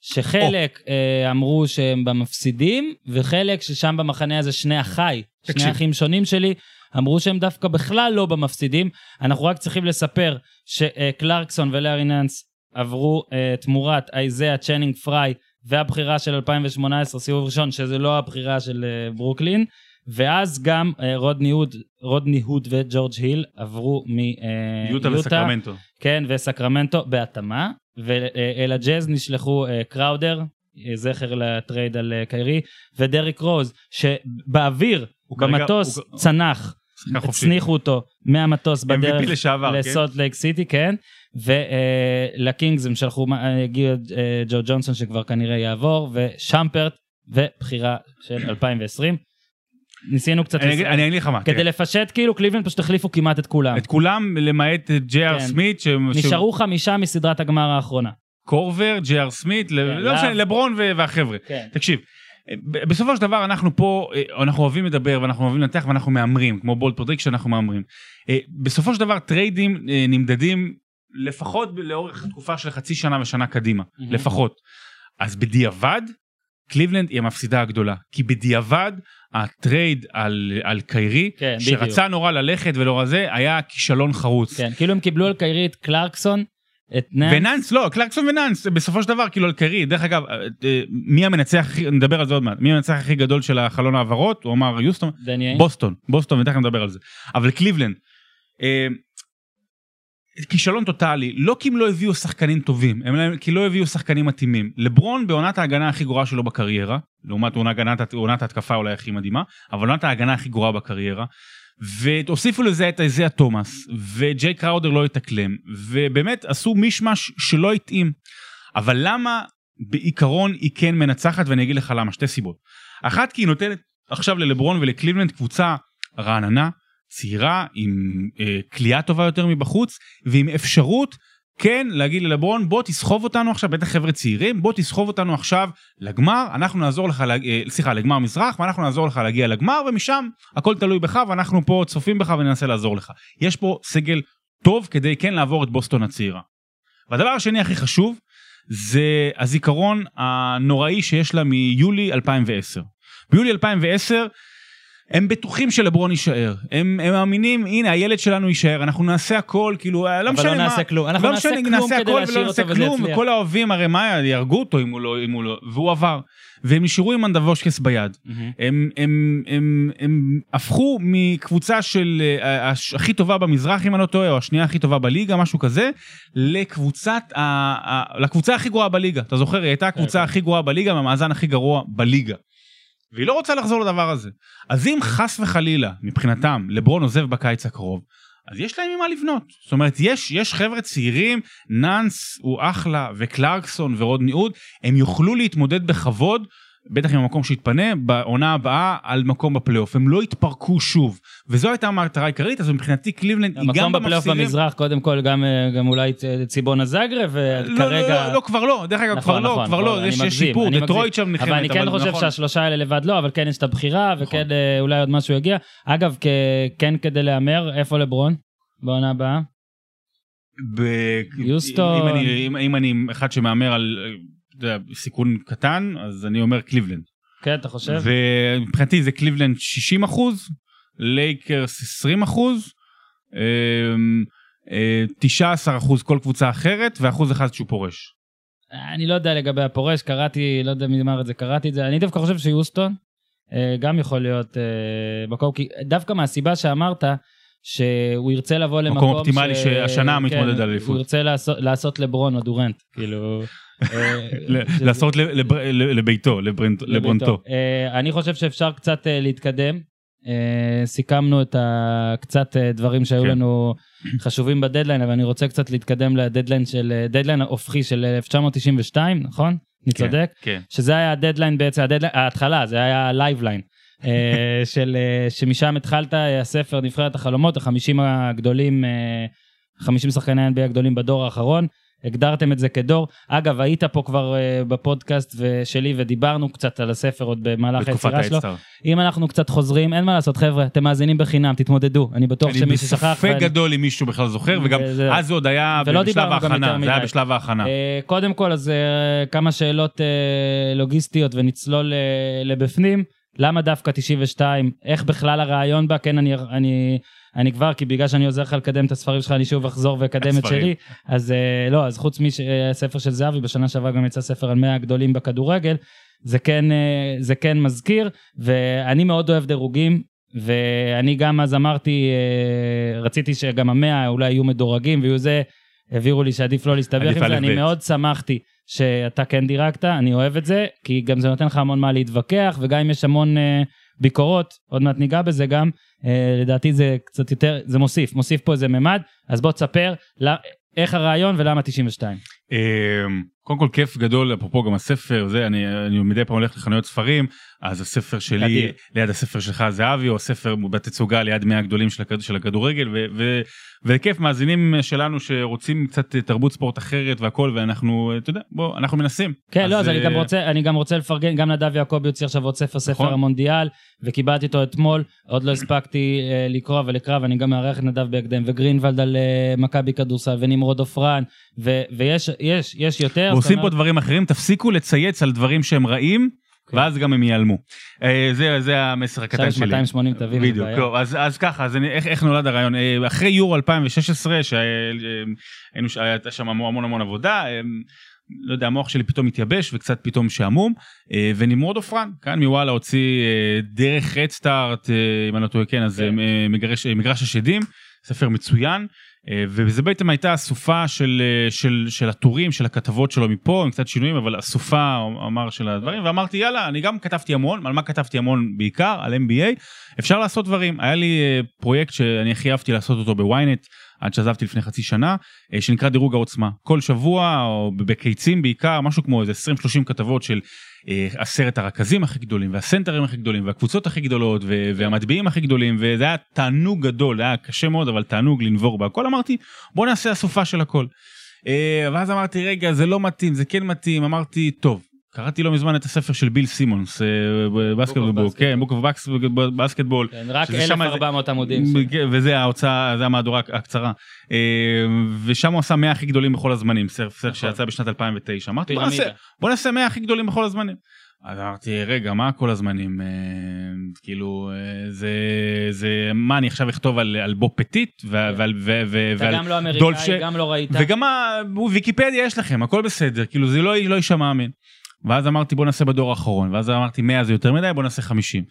שחלק אה, אמרו שהם במפסידים, וחלק ששם במחנה הזה שני אחיי, שני. אחים שונים שלי, אמרו שהם דווקא בכלל לא במפסידים. אנחנו רק צריכים לספר שקלרקסון ולארי נאנס עברו אה, תמורת אייזאה, צ'נינג פריי והבחירה של 2018 סיבוב ראשון, שזה לא הבחירה של אה, ברוקלין. ואז גם אה, רודני הוד, רודני הוד וג'ורג' היל עברו מיוטה, יוטה וסקרמנטו. כן, וסקרמנטו בהתאמה, ואל הג'אז נשלחו קראודר, זכר לטרייד על קיירי, ודריק רוז, שבאוויר, במטוס, הוא- צנח. הצניחו אותו מהמטוס בדרך לשעבר, כן? לסולט לייק סיטי, כן, ולקינגס הם שלחו, אה, הגיע אה, ג'ו ג'ונסון שכבר כנראה יעבור, ושמפרט, ובחירה של 2020. ניסינו קצת אני לס- אני אגיד לך מה, כדי תראה, לפשט כאילו קליבלנד פשוט החליפו כמעט את כולם. את כולם למעט ג'י.אר כן. סמית, ש- נשארו חמישה מסדרת הגמר האחרונה. קורבר, ג'י.אר סמית, כן, לא משנה. לברון ו- והחבר'ה. כן. תקשיב, בסופו של דבר אנחנו פה, אה, אנחנו אוהבים לדבר ואנחנו אוהבים לנתח ואנחנו מהמרים, כמו בולד פרדיק שאנחנו מהמרים. אה, בסופו של דבר טריידים אה, נמדדים לפחות לאורך תקופה של חצי שנה ושנה קדימה, מהמם. לפחות. אז בדיעבד, קליבלנד היא המפסידה הגדולה, כי בדיעבד הטרייד על, על קיירי, כן, בדיוק. שרצה נורא ללכת ולא זה, היה כישלון חרוץ. כן, כאילו הם קיבלו על קיירי את קלרקסון את נאנס. ונאנס לא קלרקסון ונאנס בסופו של דבר כאילו על קיירי דרך אגב אה, אה, מי המנצח הכי נדבר על זה עוד מעט מי המנצח הכי גדול של החלון העברות הוא אמר יוסטון דני איינג'. בוסטון בוסטון ותכף נדבר על זה אבל קליבלנד. אה, כישלון טוטאלי לא כי הם לא הביאו שחקנים טובים הם כי לא הביאו שחקנים מתאימים לברון בעונת ההגנה הכי גרועה שלו בקריירה לעומת עונת, עונת ההתקפה אולי הכי מדהימה אבל עונת ההגנה הכי גרועה בקריירה. והוסיפו לזה את איזיה תומאס וג'יי קראודר לא התאקלם ובאמת עשו מישמש שלא התאים. אבל למה בעיקרון היא כן מנצחת ואני אגיד לך למה שתי סיבות. אחת כי היא נותנת עכשיו ללברון ולקליבלנד קבוצה רעננה צעירה עם אה, כליאה טובה יותר מבחוץ ועם אפשרות כן להגיד ללברון בוא תסחוב אותנו עכשיו בטח חבר'ה צעירים בוא תסחוב אותנו עכשיו לגמר אנחנו נעזור לך אה, סליחה לגמר מזרח ואנחנו נעזור לך להגיע לגמר ומשם הכל תלוי בך ואנחנו פה צופים בך וננסה לעזור לך יש פה סגל טוב כדי כן לעבור את בוסטון הצעירה. והדבר השני הכי חשוב זה הזיכרון הנוראי שיש לה מיולי 2010. ביולי 2010 הם בטוחים שלברון יישאר הם, הם מאמינים הנה הילד שלנו יישאר אנחנו נעשה הכל כאילו לא משנה אבל לא נעשה כלום אנחנו לא נעשה כלום נעשה כדי הכל להשאיר ולא נעשה אותו וזה כלום יצליח. וכל האוהבים הרי מה יהרגו אותו אם הוא לא אם הוא לא והוא עבר והם נשארו עם מנדבושקס ביד מהמם. הם, הם, הם, הם הפכו מקבוצה של אה, הכי טובה במזרח אם אני לא טועה או השנייה הכי טובה בליגה משהו כזה לקבוצת ה, ה, לקבוצה הכי גרועה בליגה אתה זוכר היא הייתה הקבוצה כן. הכי גרועה בליגה מהמאזן הכי גרוע בליגה. והיא לא רוצה לחזור לדבר הזה. אז אם חס וחלילה מבחינתם לברון עוזב בקיץ הקרוב אז יש להם ממה לבנות. זאת אומרת יש יש חבר'ה צעירים נאנס הוא אחלה וקלרקסון ורודני אוד הם יוכלו להתמודד בכבוד בטח עם המקום שיתפנה בעונה הבאה על מקום בפלייאוף הם לא יתפרקו שוב וזו הייתה המטרה העיקרית אז מבחינתי קליבלנד היא גם המקום בפלייאוף. במזרח קודם כל גם אה, גם אולי ציבונה זאגרב לא, וכרגע. לא, לא, לא כבר לא דרך אגב כבר נכון, לא נכון, כבר לא אני יש יש מגזים, שיפור דטרויט. שם נלחמת אבל אני כן חושב נכון. שהשלושה האלה לבד לא אבל כן יש את הבחירה נכון. וכן אה, אולי עוד משהו יגיע אגב כן כדי להמר איפה לברון בעונה הבאה ב- יוסטון. אם אני, אם, אם אני אחד שמהמר על אה, יודע, סיכון קטן אז אני אומר קליבלנד. כן אתה חושב ומבחינתי זה קליבלנד 60 אחוז, לייקרס 20 אחוז, אמ, אה, 19 אחוז כל קבוצה אחרת ואחוז אחד שהוא פורש. אני לא יודע לגבי הפורש קראתי לא יודע מי אמר את זה קראתי את זה אני דווקא חושב שיוסטון אה, גם יכול להיות אה, מקום כי דווקא מהסיבה שאמרת. שהוא ירצה לבוא למקום אופטימלי שהשנה מתמודד כן, על אליפות. הוא ירצה לעשות, לעשות לברון או דורנט כאילו לעשות לביתו, לברונטו. אה, אני חושב שאפשר קצת אה, להתקדם. אה, סיכמנו את הקצת אה, דברים שהיו כן. לנו חשובים בדדליין, אבל אני רוצה קצת להתקדם לדדליין של, דדליין ההופכי של 1992, נכון? אני כן, צודק? כן. שזה היה הדדליין בעצם, ההתחלה, זה היה הלייבליין. של שמשם התחלת הספר נבחרת החלומות החמישים הגדולים אה, 50 שחקני NBA הגדולים בדור האחרון הגדרתם את זה כדור אגב היית פה כבר אה, בפודקאסט שלי ודיברנו קצת על הספר עוד במהלך היצירה שלו. אם אנחנו קצת חוזרים אין מה לעשות חבר'ה אתם מאזינים בחינם תתמודדו אני בטוח אני שמי ששכח בספק ואני- גדול אם מישהו בכלל זוכר וגם וזה- אז זה עוד היה בשלב ההכנה, זה היה מדי. בשלב ההכנה. אה, קודם כל אז אה, כמה שאלות אה, לוגיסטיות ונצלול אה, לבפנים למה דווקא 92 איך בכלל הרעיון בה כן אני אני אני כבר כי בגלל שאני עוזר לך לקדם את הספרים שלך אני שוב אחזור ואקדם את. שלי אז אה, לא אז חוץ מהספר של זהבי בשנה שעברה גם יצא ספר על 100 הגדולים בכדורגל זה כן אה, זה כן מזכיר ואני מאוד אוהב דירוגים ואני גם אז אמרתי אה, רציתי שגם המאה אולי יהיו מדורגים ויהיו זה העבירו לי שעדיף לא להסתבך עם זה אני. מאוד שמחתי שאתה כן דירקת אני אוהב את זה כי גם זה נותן לך המון מה להתווכח וגם אם יש המון אה, ביקורות עוד מעט ניגע בזה גם אה, לדעתי זה קצת יותר זה מוסיף מוסיף פה איזה ממד אז בוא תספר לא, איך הרעיון ולמה 92. אמ, קודם כל כיף גדול אפרופו גם הספר זה אני אני מדי פעם הולך לחנויות ספרים אז הספר שלי אדיר. ליד הספר שלך זהבי או הספר בתצוגה ליד 100 הגדולים של הכד- של הכדורגל ו- ו- וכיף מאזינים שלנו שרוצים קצת תרבות ספורט אחרת והכל ואנחנו אתה יודע בוא אנחנו מנסים. כן, לא, אז אני אה, גם רוצה, אני גם רוצה לפרגן, גם נדב יעקבי הוציא עכשיו עוד ספר, ספר נכון. המונדיאל, וקיבלתי אותו אתמול, עוד לא הספקתי אה, לקרוא ולקרוא, ואני גם מארח את נדב בהקדם, וגרינוולד על אה, מכבי כדורסל, ונמרוד עופרן, ויש יש, יש יותר. זאת ועושים פה דברים אחרים תפסיקו לצייץ על דברים שהם רעים כן. ואז גם הם ייעלמו. אה, זה זה המסר עכשיו הקטן יש שלי. 280 תווים, בדיוק. טוב, אז, אז ככה, אז אני, איך, איך נולד הרעיון? אה, אחרי יורו 2016, שהיינו, הייתה שם המון המון עבודה, אה, לא יודע, המוח שלי פתאום התייבש וקצת פתאום שעמום, אה, ונמרוד עופרן, כאן מוואלה הוציא אה, דרך רדסטארט, אם אני לא טועה, כן, אז כן. אה, מגרש, מגרש השדים, ספר מצוין. אה, וזה בעצם הייתה אסופה של, אה, של, של הטורים, של הכתבות שלו מפה, עם קצת שינויים, אבל אסופה, אמר, של הדברים, ואמרתי, יאללה, אני גם כתבתי המון, על מה כתבתי המון בעיקר? על MBA, אפשר לעשות דברים. היה לי אה, פרויקט שאני הכי אהבתי לעשות אותו בוויינט, עד שעזבתי לפני חצי שנה, אה, שנקרא דירוג העוצמה. כל שבוע, או בקיצים בעיקר, משהו כמו איזה 20-30 כתבות של אה, עשרת הרכזים הכי גדולים, והסנטרים הכי גדולים, והקבוצות הכי גדולות, והמטביעים הכי גדולים, וזה היה תענוג גדול, היה קשה מאוד, אבל תענוג לנבור בהכל. אמרתי, בוא נעשה אסופה של הכל. אה, ואז אמרתי, רגע, זה לא מתאים, זה כן מתאים, אמרתי, טוב. קראתי לא מזמן את הספר של ביל סימונס, אה, Basketball, Basketball. כן, Book of Basketball, כן, רק שזה שם 1,400 עמודים. כן, וזה ההוצאה, זה המהדורה הקצרה. אה, ושם הוא עשה 100 הכי גדולים בכל הזמנים, ספר נכון. שיצא בשנת 2009. אמרתי בוא נעשה, פירמידה. בוא נעשה 100 הכי גדולים בכל הזמנים. אז אמרתי רגע מה כל הזמנים אה, כאילו אה, זה זה מה אני עכשיו אכתוב על על בוב פטיט ו- ועל ו- ו- אתה ועל גם לא דולשה- אמריקאי, גם לא ראית. וגם ה- ויקיפדיה יש לכם הכל בסדר כאילו זה לא לא יישמע אמין. ואז אמרתי בוא נעשה בדור האחרון ואז אמרתי 100 זה יותר מדי בוא נעשה 50.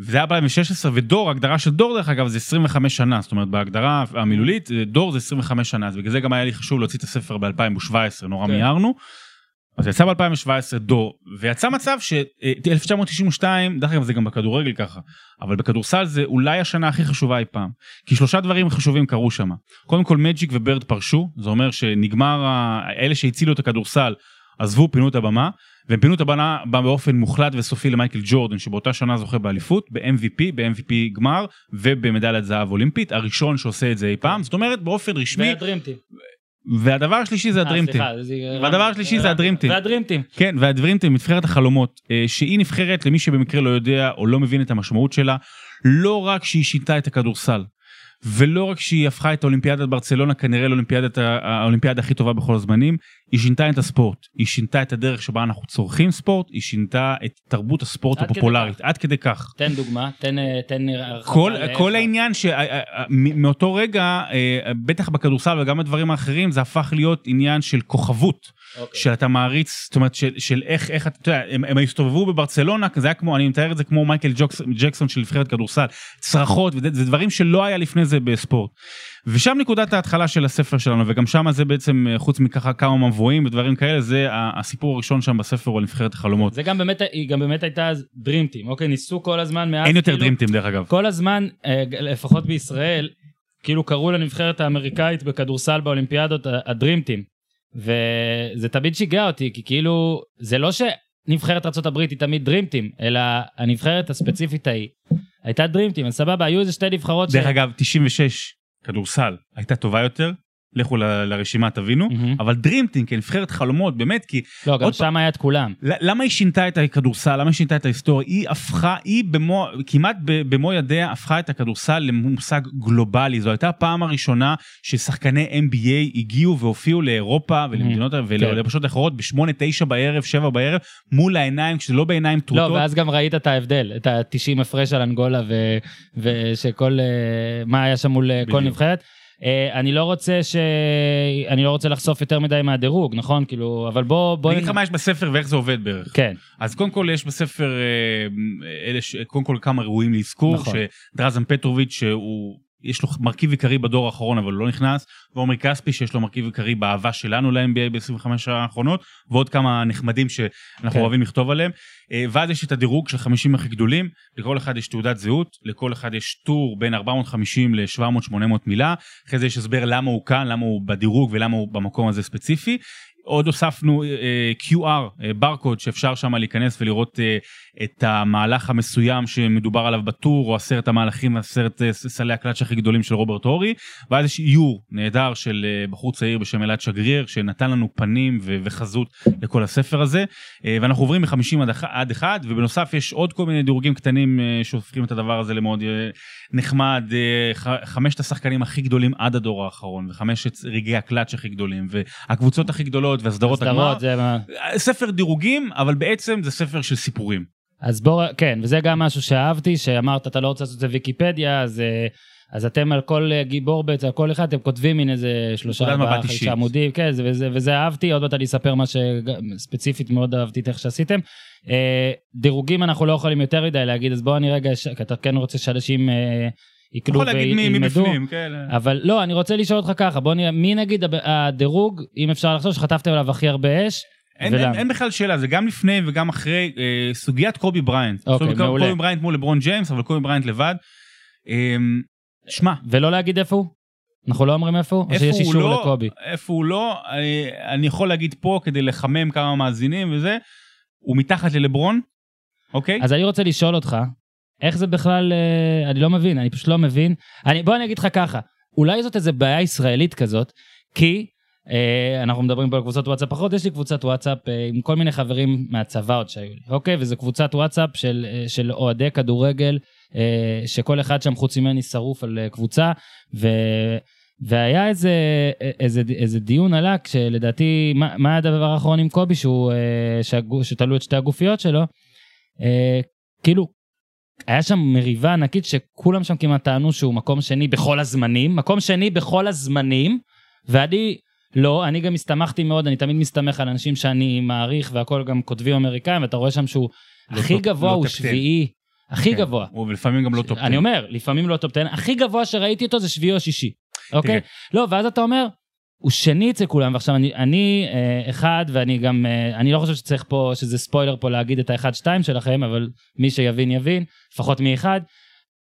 וזה היה 2016 ודור הגדרה של דור דרך אגב זה 25 שנה זאת אומרת בהגדרה המילולית אה, דור זה 25 שנה אז בגלל זה גם היה לי חשוב להוציא את הספר ב2017 נורא כן. מיהרנו. אז יצא ב2017 דור ויצא מצב ש-1992 דרך אגב זה גם בכדורגל ככה אבל בכדורסל זה אולי השנה הכי חשובה אי פעם כי שלושה דברים חשובים קרו שם קודם כל מג'יק וברד פרשו זה אומר שנגמר ה- אלה שהצילו את הכדורסל עזבו פינו את הבמה והם פינו את הבמה באופן מוחלט וסופי למייקל ג'ורדן שבאותה שנה זוכה באליפות ב-MVP ב-MVP גמר ובמדליית זהב אולימפית הראשון שעושה את זה אי פעם זאת אומרת באופן רשמי. והדבר השלישי זה הדרימטים. והדבר השלישי זה הדרימטים. והדרימטים. כן, והדרימטים, נבחרת החלומות, אה, שהיא נבחרת למי שבמקרה לא יודע או לא מבין את המשמעות שלה, לא רק שהיא שינתה את הכדורסל, ולא רק שהיא הפכה את האולימפיאדת ברצלונה כנראה לאולימפיאדת האולימפיאדה הכי טובה בכל הזמנים, היא שינתה את הספורט, היא שינתה את הדרך שבה אנחנו צורכים ספורט, היא שינתה את תרבות הספורט הפופולרית, עד כדי כך. תן דוגמה, תן תן כל, כל העניין שמאותו רגע, אה, בטח בכדורסל וגם בדברים האחרים, זה הפך להיות עניין של כוכבות. אוקיי. שאתה מעריץ, זאת אומרת של, של איך, איך אתה יודע, הם, הם הסתובבו בברצלונה, זה היה כמו, אני מתאר את זה כמו מייקל ג'וקס, ג'קסון של נבחרת כדורסל, צרחות, וזה זה דברים שלא היה לפני זה בספורט. ושם נקודת ההתחלה של הספר שלנו, וגם שם זה בעצם, אה, חוץ מככה כמה מבואים ודברים כאלה, זה הסיפור הראשון שם בספר הוא על נבחרת החלומות. זה גם באמת, היא גם באמת הייתה אז דרימטים, אוקיי? ניסו כל הזמן מאז, אין יותר כאילו, דרימטים דרך אגב. כל הזמן, אה, לפחות בישראל, כאילו קראו לנבחרת האמריקאית בכדורסל באולימפיאדות הדרימטים. וזה תמיד שיגע אותי, כי כאילו, זה לא שנבחרת ארה"ב היא תמיד דרימטים, אלא הנבחרת הספציפית ההיא הייתה דרימטים, אז סבבה, היו איזה שתי נבחרות דרך אגב, 96 כדורסל הייתה טובה יותר, לכו ל- לרשימה תבינו, מהמם. אבל דרימטים כנבחרת חלומות, באמת, כי לא, גם שם היה את כולם. למה היא שינתה את הכדורסל? למה היא שינתה את ההיסטוריה? היא הפכה, היא במו, כמעט במו ידיה הפכה את הכדורסל למושג גלובלי. זו הייתה הפעם הראשונה ששחקני NBA הגיעו והופיעו לאירופה ולמדינות כן. ולבשות אחרות בשמונה, תשע בערב, שבע בערב, מול העיניים, כשזה לא בעיניים לא, טרוטות. ואז גם ראית את ההבדל, את ה-90 הפרש על אנגולה, ו- ושכל, אה, מה היה שם מול אה, כל. נבחרת. אה, אני לא רוצה ש... אני לא רוצה לחשוף יותר מדי מהדירוג, נכון? כאילו, אבל בוא... בוא... אני אגיד לך מה יש בספר ואיך זה עובד בערך. כן, אז קודם כל יש בספר אה, אלה ש... קודם כל כמה ראויים לאזכור, נכון. שדרזן פטרוביץ' שהוא יש לו מרכיב עיקרי בדור האחרון אבל הוא לא נכנס, ועומרי כספי שיש לו מרכיב עיקרי באהבה שלנו ל-NBA ב-25 האחרונות, ועוד כמה נחמדים שאנחנו כן. אוהבים לכתוב עליהם. אה, ואז יש את הדירוג של 50 הכי גדולים, לכל אחד יש תעודת זהות, לכל אחד יש טור בין 450 ל-700-800 מילה, אחרי זה יש הסבר למה הוא כאן, למה הוא בדירוג ולמה הוא במקום הזה ספציפי. עוד הוספנו אה, QR, אה, ברקוד, שאפשר שם להיכנס ולראות אה, את המהלך המסוים שמדובר עליו בטור, או עשרת המהלכים, עשרת אה, סלי הקלאץ' הכי גדולים של רוברט הורי, ואז יש איור נהדר של אה, בחור צעיר בשם אלעד שגריר, שנתן לנו פנים ו- וחזות לכל הספר הזה, אה, ואנחנו עוברים מ-50 עד, עד אחד, ובנוסף יש עוד כל מיני דירוגים קטנים אה, שהופכים את הדבר הזה למאוד אה, נחמד, אה, חמשת השחקנים הכי גדולים עד הדור האחרון, וחמשת רגעי הקלאץ' הכי גדולים, והקבוצות הכי גדולות, והסדרות הגמר. סדרות, זה. ספר דירוגים אבל בעצם זה ספר של סיפורים אז בוא, כן, וזה גם משהו שאהבתי, שאמרת, אתה לא רוצה לעשות את זה ויקיפדיה, אז, אה, אז אתם על כל אה, גיבור בעצם, על כל אחד, אתם כותבים מין איזה שלושה, ארבעה. חמישה עמודים, כן, זה, וזה, וזה אהבתי, עוד מעט אני אספר מה שספציפית מאוד אהבתי את איך שעשיתם. אה, דירוגים אנחנו לא יכולים יותר מדי להגיד, אז בוא אני רגע, כי אתה כן רוצה שאנשים אה, יקנו יכול להגיד מי וילמדו. מבפנים, כן. אבל לא, אני רוצה לשאול אותך ככה, בוא נראה, מי נגיד הדירוג, אם אפשר לחשוב, שחטפתם עליו הכי הרבה אש, אין, אין? אין בכלל שאלה, זה גם לפני וגם אחרי אה, סוגיית קובי בריינט. אוקיי, מעולה. קובי בריינט מול לברון ג'יימס, אבל קובי בריינט לבד. אה, שמע, ולא להגיד איפה הוא? אנחנו לא אומרים איפה הוא? או שיש אישור לא, לקובי? איפה הוא לא, אני, אני יכול להגיד פה כדי לחמם כמה מאזינים וזה, הוא מתחת ללברון, אוקיי? אז אני רוצה לשאול אותך, איך זה בכלל, אה, אני לא מבין, אני פשוט לא מבין. אני, בוא אני אגיד לך ככה, אולי זאת איזה בעיה ישראלית כזאת, כי אה, אנחנו מדברים פה על קבוצות וואטסאפ פחות, יש לי קבוצת וואטסאפ אה, עם כל מיני חברים מהצבא עוד שהיו לי, אוקיי? וזו קבוצת וואטסאפ של, אה, של אוהדי כדורגל, אה, שכל אחד שם חוץ ממני שרוף על אה, קבוצה, ו... והיה איזה, איזה, איזה דיון עלה, כשלדעתי, מה, מה הדבר האחרון עם קובי, שהוא, אה, שתלו את שתי הגופיות שלו? אה, כאילו, היה שם מריבה ענקית שכולם שם כמעט טענו שהוא מקום שני בכל הזמנים, מקום שני בכל הזמנים, ואני לא, אני גם הסתמכתי מאוד, אני תמיד מסתמך על אנשים שאני מעריך והכל גם כותבים אמריקאים, ואתה רואה שם שהוא לא הכי top- גבוה לא הוא 10. שביעי, הכי כן. גבוה. הוא לפעמים גם לא top אני אומר, לפעמים לא top 10, הכי גבוה שראיתי אותו זה שביעי או שישי, אוקיי? לא, ואז אתה אומר, הוא שני אצל כולם, ועכשיו אני, אני אה, אחד, ואני גם, אה, אני לא חושב שצריך פה, שזה ספוילר פה להגיד את האחד-שתיים שלכם, אבל מי שיבין יבין, לפחות מאחד.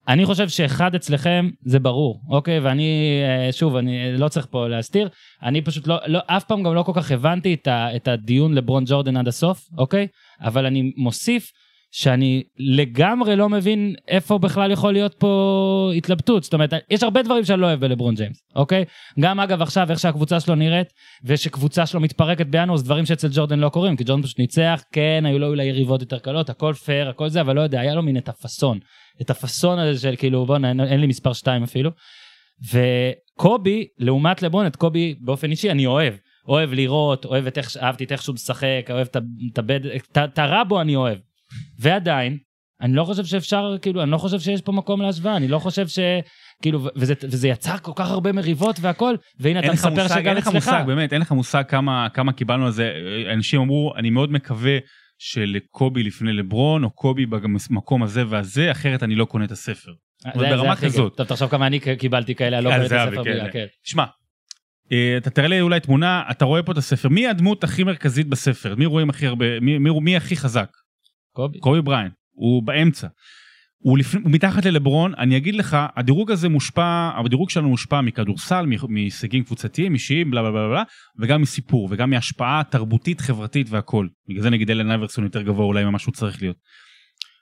אני חושב שאחד אצלכם זה ברור, אוקיי? ואני, אה, שוב, אני לא צריך פה להסתיר, אני פשוט לא, לא, אף פעם גם לא כל כך הבנתי את, ה, את הדיון לברון ג'ורדן עד הסוף, אוקיי? אבל אני מוסיף שאני לגמרי לא מבין איפה בכלל יכול להיות פה התלבטות. זאת אומרת, יש הרבה דברים שאני לא אוהב בלברון ג'יימס, אוקיי? גם אגב עכשיו, איך שהקבוצה שלו נראית, ושקבוצה שלו מתפרקת בינואר, זה דברים שאצל ג'ורדן לא קורים, כי ג'ורדן פשוט ניצח, כן, היו לו אולי יריבות יותר קלות, הכל פייר, הכל זה, אבל לא יודע, היה לו מין את הפאסון. את הפאסון הזה של כאילו, בוא'נה, אין, אין לי מספר 2 אפילו. וקובי, לעומת לברון, את קובי באופן אישי אני אוהב. אוהב לראות, אוהב את איך, אהבתי את איך שהוא משחק, אוהב את הבד, את הרע בו אני אוהב. ועדיין, אני לא חושב שאפשר, כאילו, אני לא חושב שיש פה מקום להשוואה, אני לא חושב ש... כאילו, וזה, וזה יצר כל כך הרבה מריבות והכל, והנה אתה מספר מושג, שגם אין לך אצלך. מושג, באמת, אין לך מושג כמה, כמה קיבלנו על זה. אנשים אמרו, אני מאוד מקווה שלקובי לפני לברון, או קובי במקום הזה והזה, אחרת אני לא קונה את הספר. זה- אבל זה ברמה כזאת. כיף. טוב, תחשוב כמה אני קיבלתי כאלה, לא על קורא את הספר כן. כן. שמע, אה, אתה תראה לי אולי תמונה, אתה רואה פה את הספר, מי הדמות הכי מרכזית בספר? מי רואים הכי הרבה, מי, מי, מי הכי חזק? קובי. קובי בריין, הוא באמצע. הוא, לפ... הוא מתחת ללברון, אני אגיד לך, הדירוג הזה מושפע, הדירוג שלנו מושפע מכדורסל, מהישגים קבוצתיים, אישיים, בלה בלה בלה בלה, וגם מסיפור, וגם מהשפעה תרבותית, חברתית והכל. בגלל זה נגיד אלן אייברסון יותר גבוה אולי ממה שהוא צריך להיות.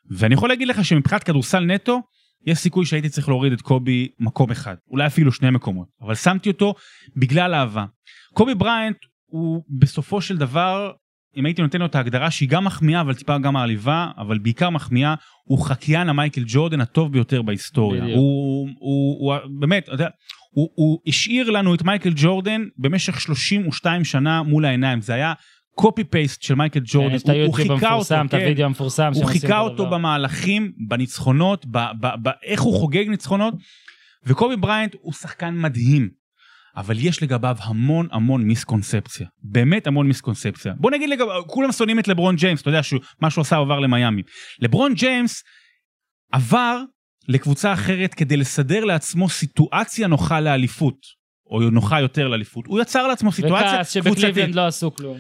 ואני יכול להגיד לך שמבחינת כדורסל נטו, יש סיכוי שהייתי צריך להוריד את קובי מקום אחד, אולי אפילו שני מקומות, אבל שמתי אותו בגלל אהבה. קובי בריינט הוא בסופו של דבר, אם הייתי נותן לו את ההגדרה שהיא גם מחמיאה אבל טיפה גם מעליבה, אבל בעיקר מחמיאה, הוא חקיין המייקל ג'ורדן הטוב ביותר בהיסטוריה. בדיוק. הוא, הוא, הוא באמת, אתה יודע, הוא, הוא השאיר לנו את מייקל ג'ורדן במשך 32 שנה מול העיניים, זה היה copy paste של מייקל ג'ורדן, את הוא, הוא חיקה אותו, המפורסם, את כן. הוידאו המפורסם. הוא חיקה אותו. במהלכים, בניצחונות, ב- ב- באיך הוא חוגג ניצחונות, וקובי בריינט הוא שחקן מדהים, אבל יש לגביו המון המון misconception, באמת המון misconception. בוא נגיד לגביו, כולם שונאים את לברון ג'יימס, אתה יודע שמה שהוא עשה עבר למיאמי. לברון ג'יימס עבר לקבוצה אחרת כדי לסדר לעצמו סיטואציה נוחה לאליפות, או נוחה יותר לאליפות. הוא יצר לעצמו סיטואציה וכעס קבוצתית. שבקליבלנד לא עשו כלום.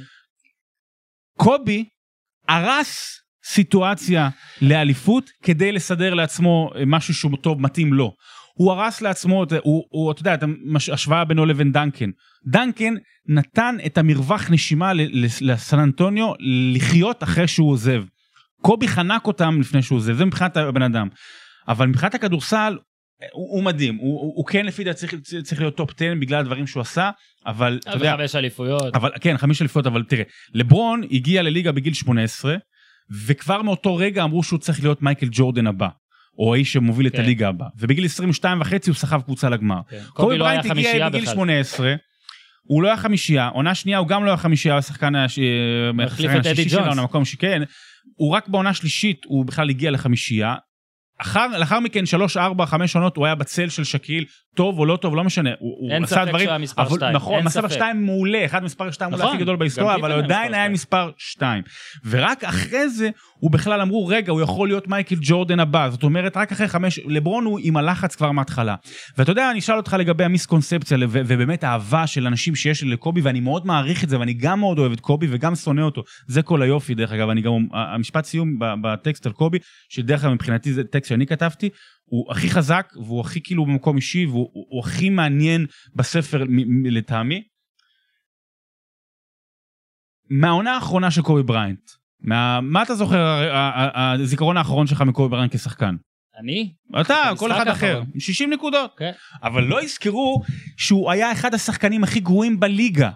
קובי הרס סיטואציה לאליפות כדי לסדר לעצמו משהו שהוא טוב מתאים לו. הוא הרס לעצמו, הוא, הוא אתה יודע, את השוואה בינו לבין דנקן. דנקן נתן את המרווח נשימה לסן אנטוניו לחיות אחרי שהוא עוזב. קובי חנק אותם לפני שהוא עוזב, זה מבחינת הבן אדם. אבל מבחינת הכדורסל, הוא, הוא מדהים, הוא, הוא, הוא כן לפי דעתי צריך, צריך להיות top 10 בגלל הדברים שהוא עשה, אבל אתה יודע, וחמש אליפויות. אבל כן חמש אליפויות אבל תראה לברון הגיע לליגה בגיל 18 וכבר מאותו רגע אמרו שהוא צריך להיות מייקל ג'ורדן הבא. או האיש שמוביל את כן. הליגה הבאה ובגיל 22 וחצי הוא סחב קבוצה לגמר. כן. קובי לא היה בריינט הגיע בגיל בכלל. 18 הוא לא היה חמישייה עונה שנייה הוא גם לא היה חמישייה הוא השחקן את אדי השישי שלנו. המקום שכן הוא רק בעונה שלישית הוא בכלל הגיע לחמישייה. אחר, לאחר מכן שלוש ארבע חמש עונות הוא היה בצל של שקיל טוב או לא טוב לא משנה הוא, אין הוא ספק שהוא היה מספר שתיים, נכון אין מספר ספק. שתיים מעולה אחד מספר שתיים נכון, אולי הכי גדול בהיסטוריה אבל הוא עדיין היה. מספר שתיים ורק אחרי זה הוא בכלל אמרו רגע הוא יכול להיות מייקל ג'ורדן הבא. זאת אומרת רק אחרי חמש לברון הוא עם הלחץ כבר מההתחלה. ואתה יודע אני אשאל אותך לגבי ה misconception ובאמת האהבה של אנשים שיש לי לקובי ואני מאוד מעריך את זה ואני גם מאוד אוהב את קובי וגם שונא אותו. זה כל היופי דרך אגב. אני גם המשפט סיום בטקסט על קובי שדרך אגב מבחינתי זה טקסט שאני כתבתי הוא הכי חזק והוא הכי כאילו במקום אישי והוא הוא, הוא הכי מעניין בספר מ- מ- לטעמי. מהעונה האחרונה של קובי בריינט, מה, מה אתה זוכר הזיכרון האחרון שלך מקובי בריינט כשחקן? אני? אתה, את כל אחד אחר, האחרון. 60 נקודות. כן. אבל לא יזכרו שהוא היה אחד השחקנים הכי גרועים בליגה.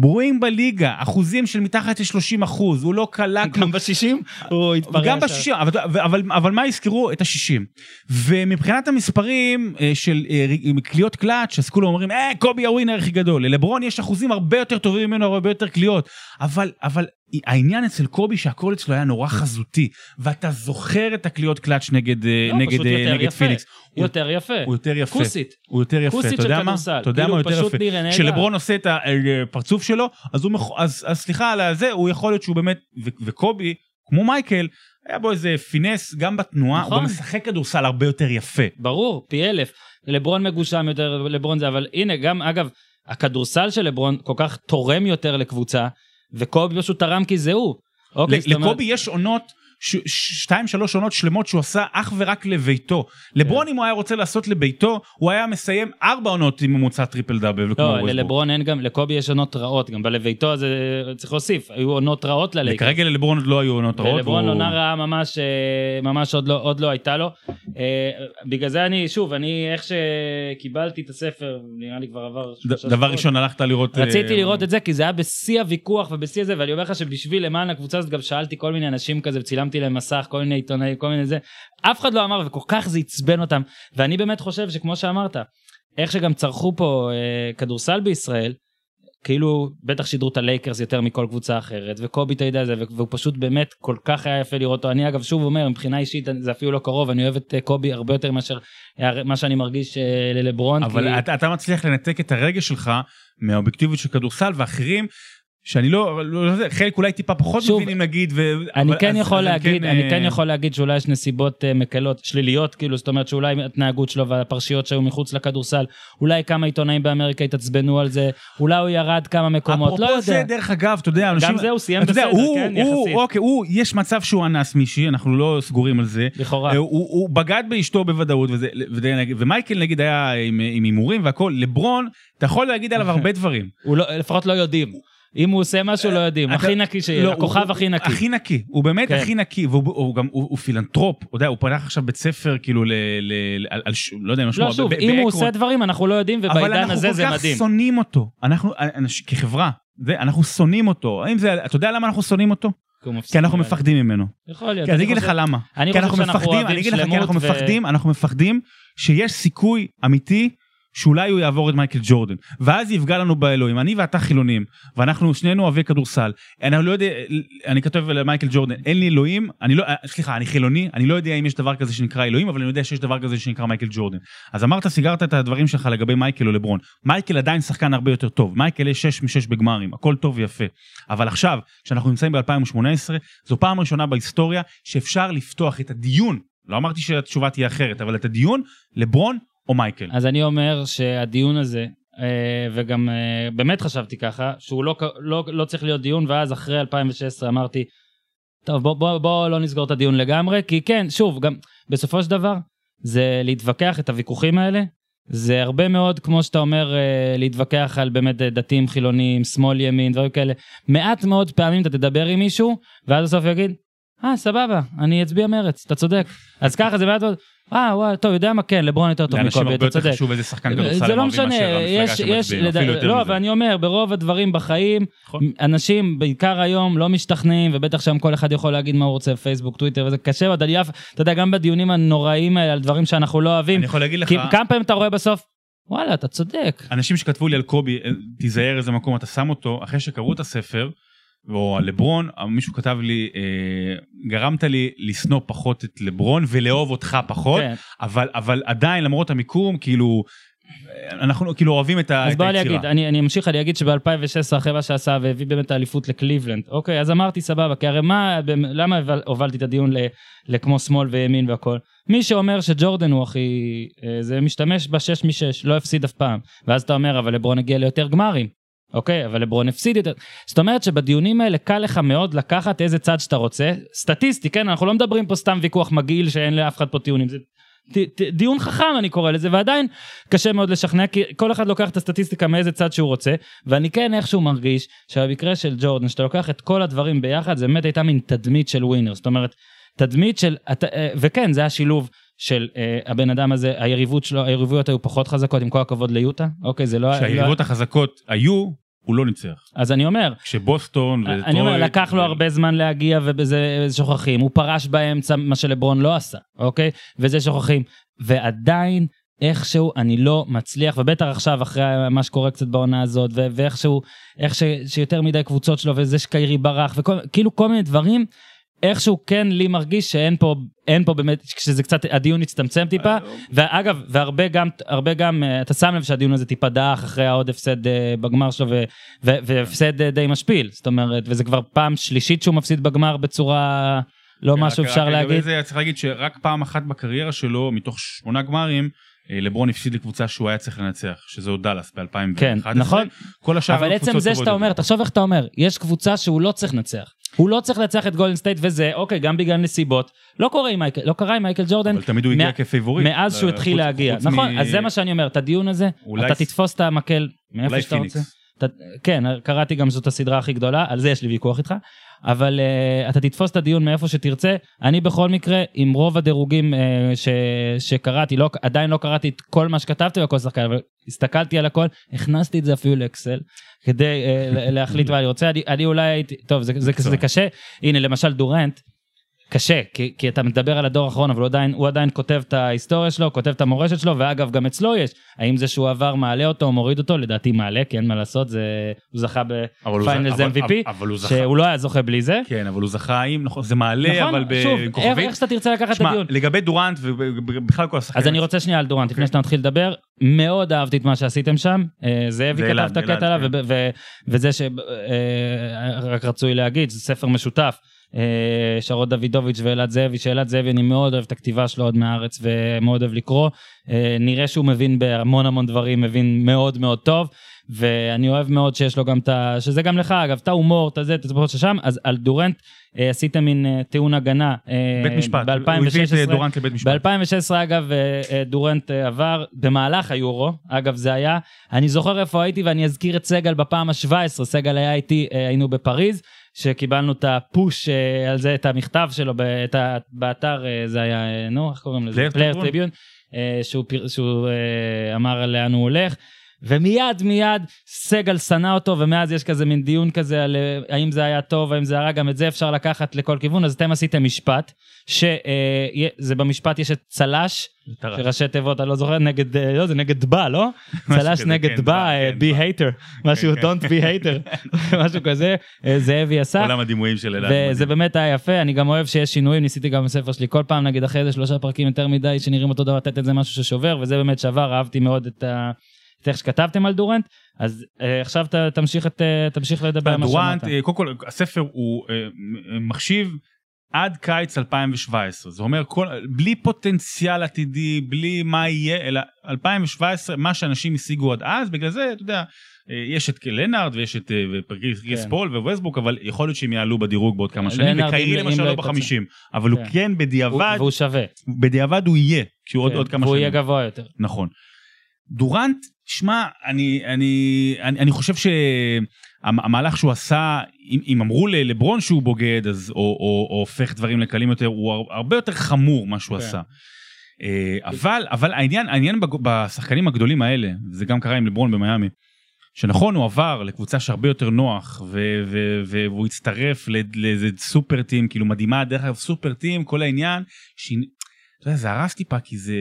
גרועים בליגה, אחוזים של מתחת ל-30 אחוז, הוא לא קלע גם בשישים? הוא התפרע גם שם. בשישים, אבל, אבל, אבל מה יזכרו? את השישים. ומבחינת המספרים אה, של אה, קליעות קלאץ', אז כולם אומרים, אה, קובי הווינר הכי גדול. ללברון יש אחוזים הרבה יותר טובים ממנו, הרבה יותר קליעות. אבל, אבל העניין אצל קובי שהכל אצלו היה נורא חזותי, ואתה זוכר את הקליעות קלאץ' נגד, אה, לא, נגד, פשוט יותר נגד יפה. פיניקס. יותר יפה. הוא יותר יפה. כוסית. הוא יותר יפה, כוסית של? כדורסל. אתה יודע כאילו, מה יותר פשוט יפה? כשלברון עושה את הפרצוף שלו, אז הוא, מח- אז, אז סליחה על הזה, הוא יכול להיות שהוא באמת, ו- וקובי, כמו מייקל, היה בו איזה finesse גם בתנועה, הוא נכון. גם משחק כדורסל הרבה יותר יפה. ברור, פי אלף. לברון מגושם יותר, לברון זה, אבל הנה, גם, אגב, הכדורסל של לברון כל כך תורם יותר לקבוצה, וקובי פשוט תרם כי זה הוא. אוקיי, אומרת- לקובי יש עונות, ש- שתיים שלוש עונות שלמות שהוא עשה אך ורק לביתו. לברון אם הוא היה רוצה לעשות לביתו, הוא היה מסיים ארבע עונות עם ממוצע טריפל דאבל. לא. ללברון אין גם, לקובי יש עונות רעות, גם בלביתו זה צריך להוסיף, היו עונות רעות ללייקרס. וכרגע ללברון עוד לא היו עונות רעות. לברון והוא- עונה רעה ממש, אה, ממש עוד לא, עוד לא הייתה לו. אה, בגלל זה אני, שוב, אני איך שקיבלתי את הספר, נראה לי כבר עבר שלושה דבר. ראשון הלכת לראות... רציתי אה, לראות את זה כי זה היה בשיא הוויכוח ובשיא הזה ואני אומר לך שבשביל למען הקבוצה הזאת גם שאלתי כל מיני אנשים כזה וצילמתי להם מסך כל מיני עיתונאים כל מיני זה אף אחד לא אמר וכל כך זה עצבן אותם ואני באמת חושב שכמו שאמרת איך שגם צרכו פה אה, כדורסל בישראל כאילו בטח שידרו את הלייקרס יותר מכל קבוצה אחרת וקובי אתה יודע זה והוא פשוט באמת כל כך היה יפה לראות אותו אני אגב שוב אומר מבחינה אישית זה אפילו לא קרוב אני אוהב את אה, קובי הרבה יותר מאשר אה, מה שאני מרגיש אה, ללברון. אבל כי... אתה, אתה מצליח לנתק את הרגש שלך מהאובייקטיביות של כדורסל ואחרים שאני לא, לא, לא יודע, חלק אולי טיפה פחות שוב, מבינים נגיד. ו... אני אבל- כן אז- יכול אז להגיד, כן, אני אה, כן יכול להגיד שאולי יש נסיבות אה, מקלות, שליליות, כאילו, זאת אומרת שאולי ההתנהגות שלו והפרשיות שהיו מחוץ לכדורסל, אולי כמה עיתונאים באמריקה התעצבנו על זה, אולי הוא ירד כמה מקומות, לא אפרופו זה, יודע. דרך אגב, אתה יודע, אנשים... גם זה הוא סיים יודע, בסדר, הוא, כן, הוא, יחסית. אוקיי, הוא, יש מצב שהוא אנס מישהי, אנחנו לא סגורים על זה. לכאורה. אה, הוא, הוא בגד באשתו בוודאות, וזה, וזה, ומייקל נגיד היה עם הימורים והכל, לברון, אתה יכול להגיד עליו הרבה דברים. הוא לא, לפחות לא יודעים. אם הוא עושה משהו לא יודעים, אתה- הכי נקי שיש, לא, הכוכב הוא- הכי נקי. הכי נקי, הוא באמת כן. הכי נקי, והוא הוא גם, הוא, הוא פילנטרופ, אתה יודע, הוא פתח עכשיו בית ספר כאילו ל... ל, ל על, לא יודע, משהו, לא, שוב, אם הוא. עושה דברים אנחנו לא יודעים, אבל ובעידן אנחנו הזה כל זה כך מדהים. שונאים אותו, אנחנו, אנש, כחברה, זה, אנחנו שונאים אותו, זה, אתה יודע למה אנחנו שונאים אותו? הוא כי אנחנו. מפחדים ממנו. יכול להיות. כי אני אגיד לך למה. אני חושב אנחנו שאנחנו מפחדים, אני אוהבים אגיד לך, כי שלמות אנחנו מפחדים, אנחנו מפחדים שיש סיכוי אמיתי שאולי הוא יעבור את מייקל ג'ורדן, ואז יפגע לנו באלוהים. אני ואתה חילונים, ואנחנו שנינו אוהבי כדורסל. אני לא יודע, אני כותב למייקל ג'ורדן, אין לי אלוהים, אני לא, סליחה, אני חילוני, אני לא יודע אם יש דבר כזה שנקרא אלוהים, אבל אני יודע שיש דבר כזה שנקרא מייקל ג'ורדן. אז אמרת, סיגרת את הדברים שלך לגבי מייקל או לברון. מייקל עדיין שחקן הרבה יותר טוב, מייקל יש 6 מ-6 בגמרים, הכל טוב ויפה. אבל עכשיו, כשאנחנו נמצאים ב-2018, זו פעם ראשונה בהיסטוריה שאפשר לפתוח את הדיון, לא אמרתי שהתשובה תהיה אחרת, אבל את הדיון, לברון או מייקל. אז אני אומר שהדיון הזה, אה, וגם אה, באמת חשבתי ככה, שהוא לא, לא, לא צריך להיות דיון, ואז אחרי 2016 אמרתי, טוב, בוא, בוא, בוא לא נסגור את הדיון לגמרי, כי כן, שוב, גם בסופו של דבר, זה להתווכח את הוויכוחים האלה, זה הרבה מאוד, כמו שאתה אומר, אה, להתווכח על באמת דתיים, חילונים, שמאל, ימין, דברים כאלה. מעט מאוד פעמים אתה תדבר עם מישהו, ואז בסוף יגיד, אה, סבבה, אני אצביע מרץ, אתה צודק. אז ככה זה מעט מאוד, אה, וואי, טוב, יודע מה, כן, לברון יותר טוב לאנשים מקובי, הרבה אתה יותר צודק. חשוב איזה שחקן כדורסל זה לא משנה, יש, יש, יותר לא. אבל אני אומר, ברוב הדברים בחיים, נכון. אנשים, בעיקר היום, לא משתכנעים, ובטח שם כל אחד יכול להגיד מה הוא רוצה בפייסבוק, טוויטר, וזה קשה אני אתה יודע, גם בדיונים הנוראים האלה, על דברים שאנחנו לא אוהבים, אני יכול להגיד לך, כמה פעמים אתה רואה בסוף, וואלה, אתה צודק. אנשים שכתבו לי על קובי, אה, תיזהר איזה מקום אתה שם אותו, אחרי שקראו את הספר, או לברון, מישהו כתב לי, אה, גרמת לי לשנוא פחות את לברון ולאהוב אותך פחות, כן. אבל, אבל עדיין למרות המיקום, כאילו, אנחנו כאילו אוהבים את, ה, אז את בוא אני היצירה. אגיד, אני, אני אמשיך, אני אגיד שב-2016 אחרי מה שעשה והביא באמת את האליפות לקליבלנד, אוקיי, אז אמרתי סבבה, כי הרי מה, למה הובל- הובלתי את הדיון ל- לכמו שמאל וימין והכל? מי שאומר שג'ורדן הוא הכי, אה, זה משתמש בשש משש, לא הפסיד אף פעם, ואז אתה אומר, אבל לברון הגיע ליותר גמרים. אוקיי, אבל לברון הפסיד יותר. זאת אומרת שבדיונים האלה קל לך מאוד לקחת איזה צד שאתה רוצה. סטטיסטי, כן? אנחנו לא מדברים פה סתם ויכוח מגעיל שאין לאף אחד פה טיעונים. זה דיון חכם אני קורא לזה, ועדיין קשה מאוד לשכנע, כי כל אחד לוקח את הסטטיסטיקה מאיזה צד שהוא רוצה, ואני כן איכשהו מרגיש שבמקרה של ג'ורדן, שאתה לוקח את כל הדברים ביחד, זה באמת הייתה מין תדמית של ווינר. זאת אומרת, תדמית של, אה, וכן, זה השילוב של אה, הבן אדם הזה, היריבות שלו, היריבויות היו פחות חזקות, עם כל הכבוד ליוטה, אוקיי, זה לא... לא- כשהיריבות החזקות היו, הוא לא ניצח. אז אני אומר, כשבוסטון אני אומר, לקח לו הרבה זמן להגיע ובזה שוכחים, הוא פרש באמצע, מה שלברון לא עשה, אוקיי? וזה שוכחים. ועדיין, איכשהו אני לא מצליח, ובטח עכשיו אחרי מה שקורה קצת בעונה הזאת, ואיכשהו, איך ש- שיותר מדי קבוצות שלו, וזה שקיירי ברח, וכאילו כל מיני דברים, איכשהו כן לי מרגיש שאין פה, אין פה באמת, כשזה קצת, הדיון הצטמצם טיפה, ואגב, והרבה גם, הרבה גם, אה, אתה שם לב שהדיון הזה טיפה דעך אחרי העוד הפסד אה, בגמר שלו, והפסד אה, די משפיל, זאת אומרת, וזה כבר פעם שלישית שהוא מפסיד בגמר בצורה לא משהו רק- אפשר להגיד. זה צריך להגיד שרק פעם אחת בקריירה שלו, מתוך שמונה גמרים, אה, לברון הפסיד לקבוצה שהוא היה צריך לנצח, שזה דאלאס ב-2011. כן, נכון. כל השאר אבל עצם זה שאתה. אומר, תחשוב איך אתה אומר, יש קבוצה שהוא לא צריך לנצח. הוא לא צריך לנצח את גולדן סטייט וזה, אוקיי, גם בגלל נסיבות. לא קורה עם מייקל, לא קרה עם מייקל ג'ורדן. אבל תמיד הוא הגיע כפייבוריט. מאז שהוא התחיל להגיע, נכון, אז זה מה שאני אומר, את הדיון הזה, אתה תתפוס את המקל מאיפה שאתה רוצה. כן, קראתי גם שזאת הסדרה הכי גדולה, על זה יש לי ויכוח איתך, אבל uh, אתה תתפוס את הדיון מאיפה שתרצה. אני בכל מקרה, עם רוב הדירוגים uh, ש, שקראתי, לא, עדיין לא קראתי את כל מה שכתבתי בכל שחקן, אבל הסתכלתי על הכל, הכנסתי את זה אפילו לאקסל, כדי uh, להחליט מה אני רוצה. אני, אני אולי הייתי, טוב, זה, זה, זה קשה. הנה, למשל דורנט, קשה, כי, כי אתה מדבר על הדור האחרון, אבל הוא עדיין, הוא עדיין כותב את ההיסטוריה שלו, כותב את המורשת שלו, ואגב, גם אצלו יש. האם זה שהוא עבר מעלה אותו או מוריד אותו? לדעתי מעלה, כי אין מה לעשות, זה... הוא זכה בפיינלס MVP, אבל- אבל הוא זכה. שהוא לא היה זוכה בלי זה. כן, אבל הוא זכה עם, נכון, זה מעלה, נכון, אבל ב- שוב, עם איך, שאתה תרצה לקחת את הדיון. לגבי דורנט ובכלל כל השחקנים. אז אני רוצה שנייה על דורנט, לפני אוקיי. שאתה מתחיל לדבר, מאוד אהבתי את מה שעשיתם שם, אה, זאבי כתב את הקטע עליו, כן. וזה שרק רצוי להגיד, זה ספר משותף, אה, שרות דוידוביץ' ואלעד זאבי, שאלעד זאבי אני מאוד אוהב את הכתיבה שלו עוד מהארץ ומאוד אוהב לקרוא, אה, נראה שהוא מבין בהמון המון דברים, מבין מאוד מאוד טוב, ואני אוהב מאוד שיש לו גם את ה... שזה גם לך אגב, את ההומור, את הזה, את הספורט ששם, אז על דורנט אה, עשיתם מין טיעון הגנה. בית משפט. הוא הביא את ב-2016. דורנט לבית משפט. ב-2016 אגב דורנט עבר במהלך היורו, אגב זה היה, אני זוכר איפה הייתי ואני אזכיר את סגל בפעם ה-17, סגל היה איתי, היינו בפריז, שקיבלנו את ה push אה, על זה, את המכתב שלו ה- באתר, אה, זה היה, אה, נו, איך קוראים לזה? Player. Tribune, שהוא, שהוא אמר לאן הוא הולך. ומיד מיד סגל שנא אותו ומאז יש כזה מין דיון כזה על אה, האם זה היה טוב האם זה הרע גם את זה אפשר לקחת לכל כיוון אז אתם עשיתם משפט שזה במשפט יש את צל"ש טרש. שראשי תיבות אני לא זוכר נגד אה, לא זה נגד דבא לא צל"ש נגד כן, דבא דבא, אה, כן, be דבא. hater משהו כן. don't be hater משהו כזה אה, זאבי עשה עולם הדימויים של אלעד. וזה. באמת היה יפה אני גם אוהב שיש שינויים ניסיתי גם בספר שלי כל פעם נגיד אחרי איזה שלושה פרקים יותר מדי שנראים אותו דבר לתת את זה משהו ששובר וזה באמת שבר אהבתי מאוד את ה... את איך שכתבתם על דורנט אז אה, עכשיו ת, תמשיך את אה, תמשיך לדבר על מה דורנט, שאמרת. אה, קודם כל הספר הוא אה, מחשיב עד קיץ 2017 זה אומר כל בלי פוטנציאל עתידי בלי מה יהיה אלא 2017 מה שאנשים השיגו עד אז בגלל זה אתה יודע אה, יש את לנארד ויש את אה, פרקיס כן. פול וווסטבוק אבל יכול להיות שהם יעלו בדירוג בעוד כמה שנים וקיירי למשל לא לא. בחמישים אבל הוא כן. כן הוא- בדיעבד והוא שווה בדיעבד הוא יהיה כשהוא עוד כן, עוד כמה והוא שנים. יהיה גבוה יותר נכון. דורנט, שמע, אני, אני, אני, אני חושב שהמהלך שהוא עשה, אם, אם אמרו ללברון שהוא בוגד, אז, או, או, או הופך דברים לקלים יותר, הוא הר- הרבה יותר חמור מה שהוא כן. עשה. אה, אבל, אבל העניין, העניין בשחקנים הגדולים האלה, זה גם קרה עם לברון במיאמי, שנכון הוא עבר לקבוצה שהרבה יותר נוח ו- ו- ו- והוא הצטרף לאיזה סופר טים כאילו מדהימה דרך אגב סופר טים כל העניין. שהיא- אתה יודע, זה הרס טיפה כי זה,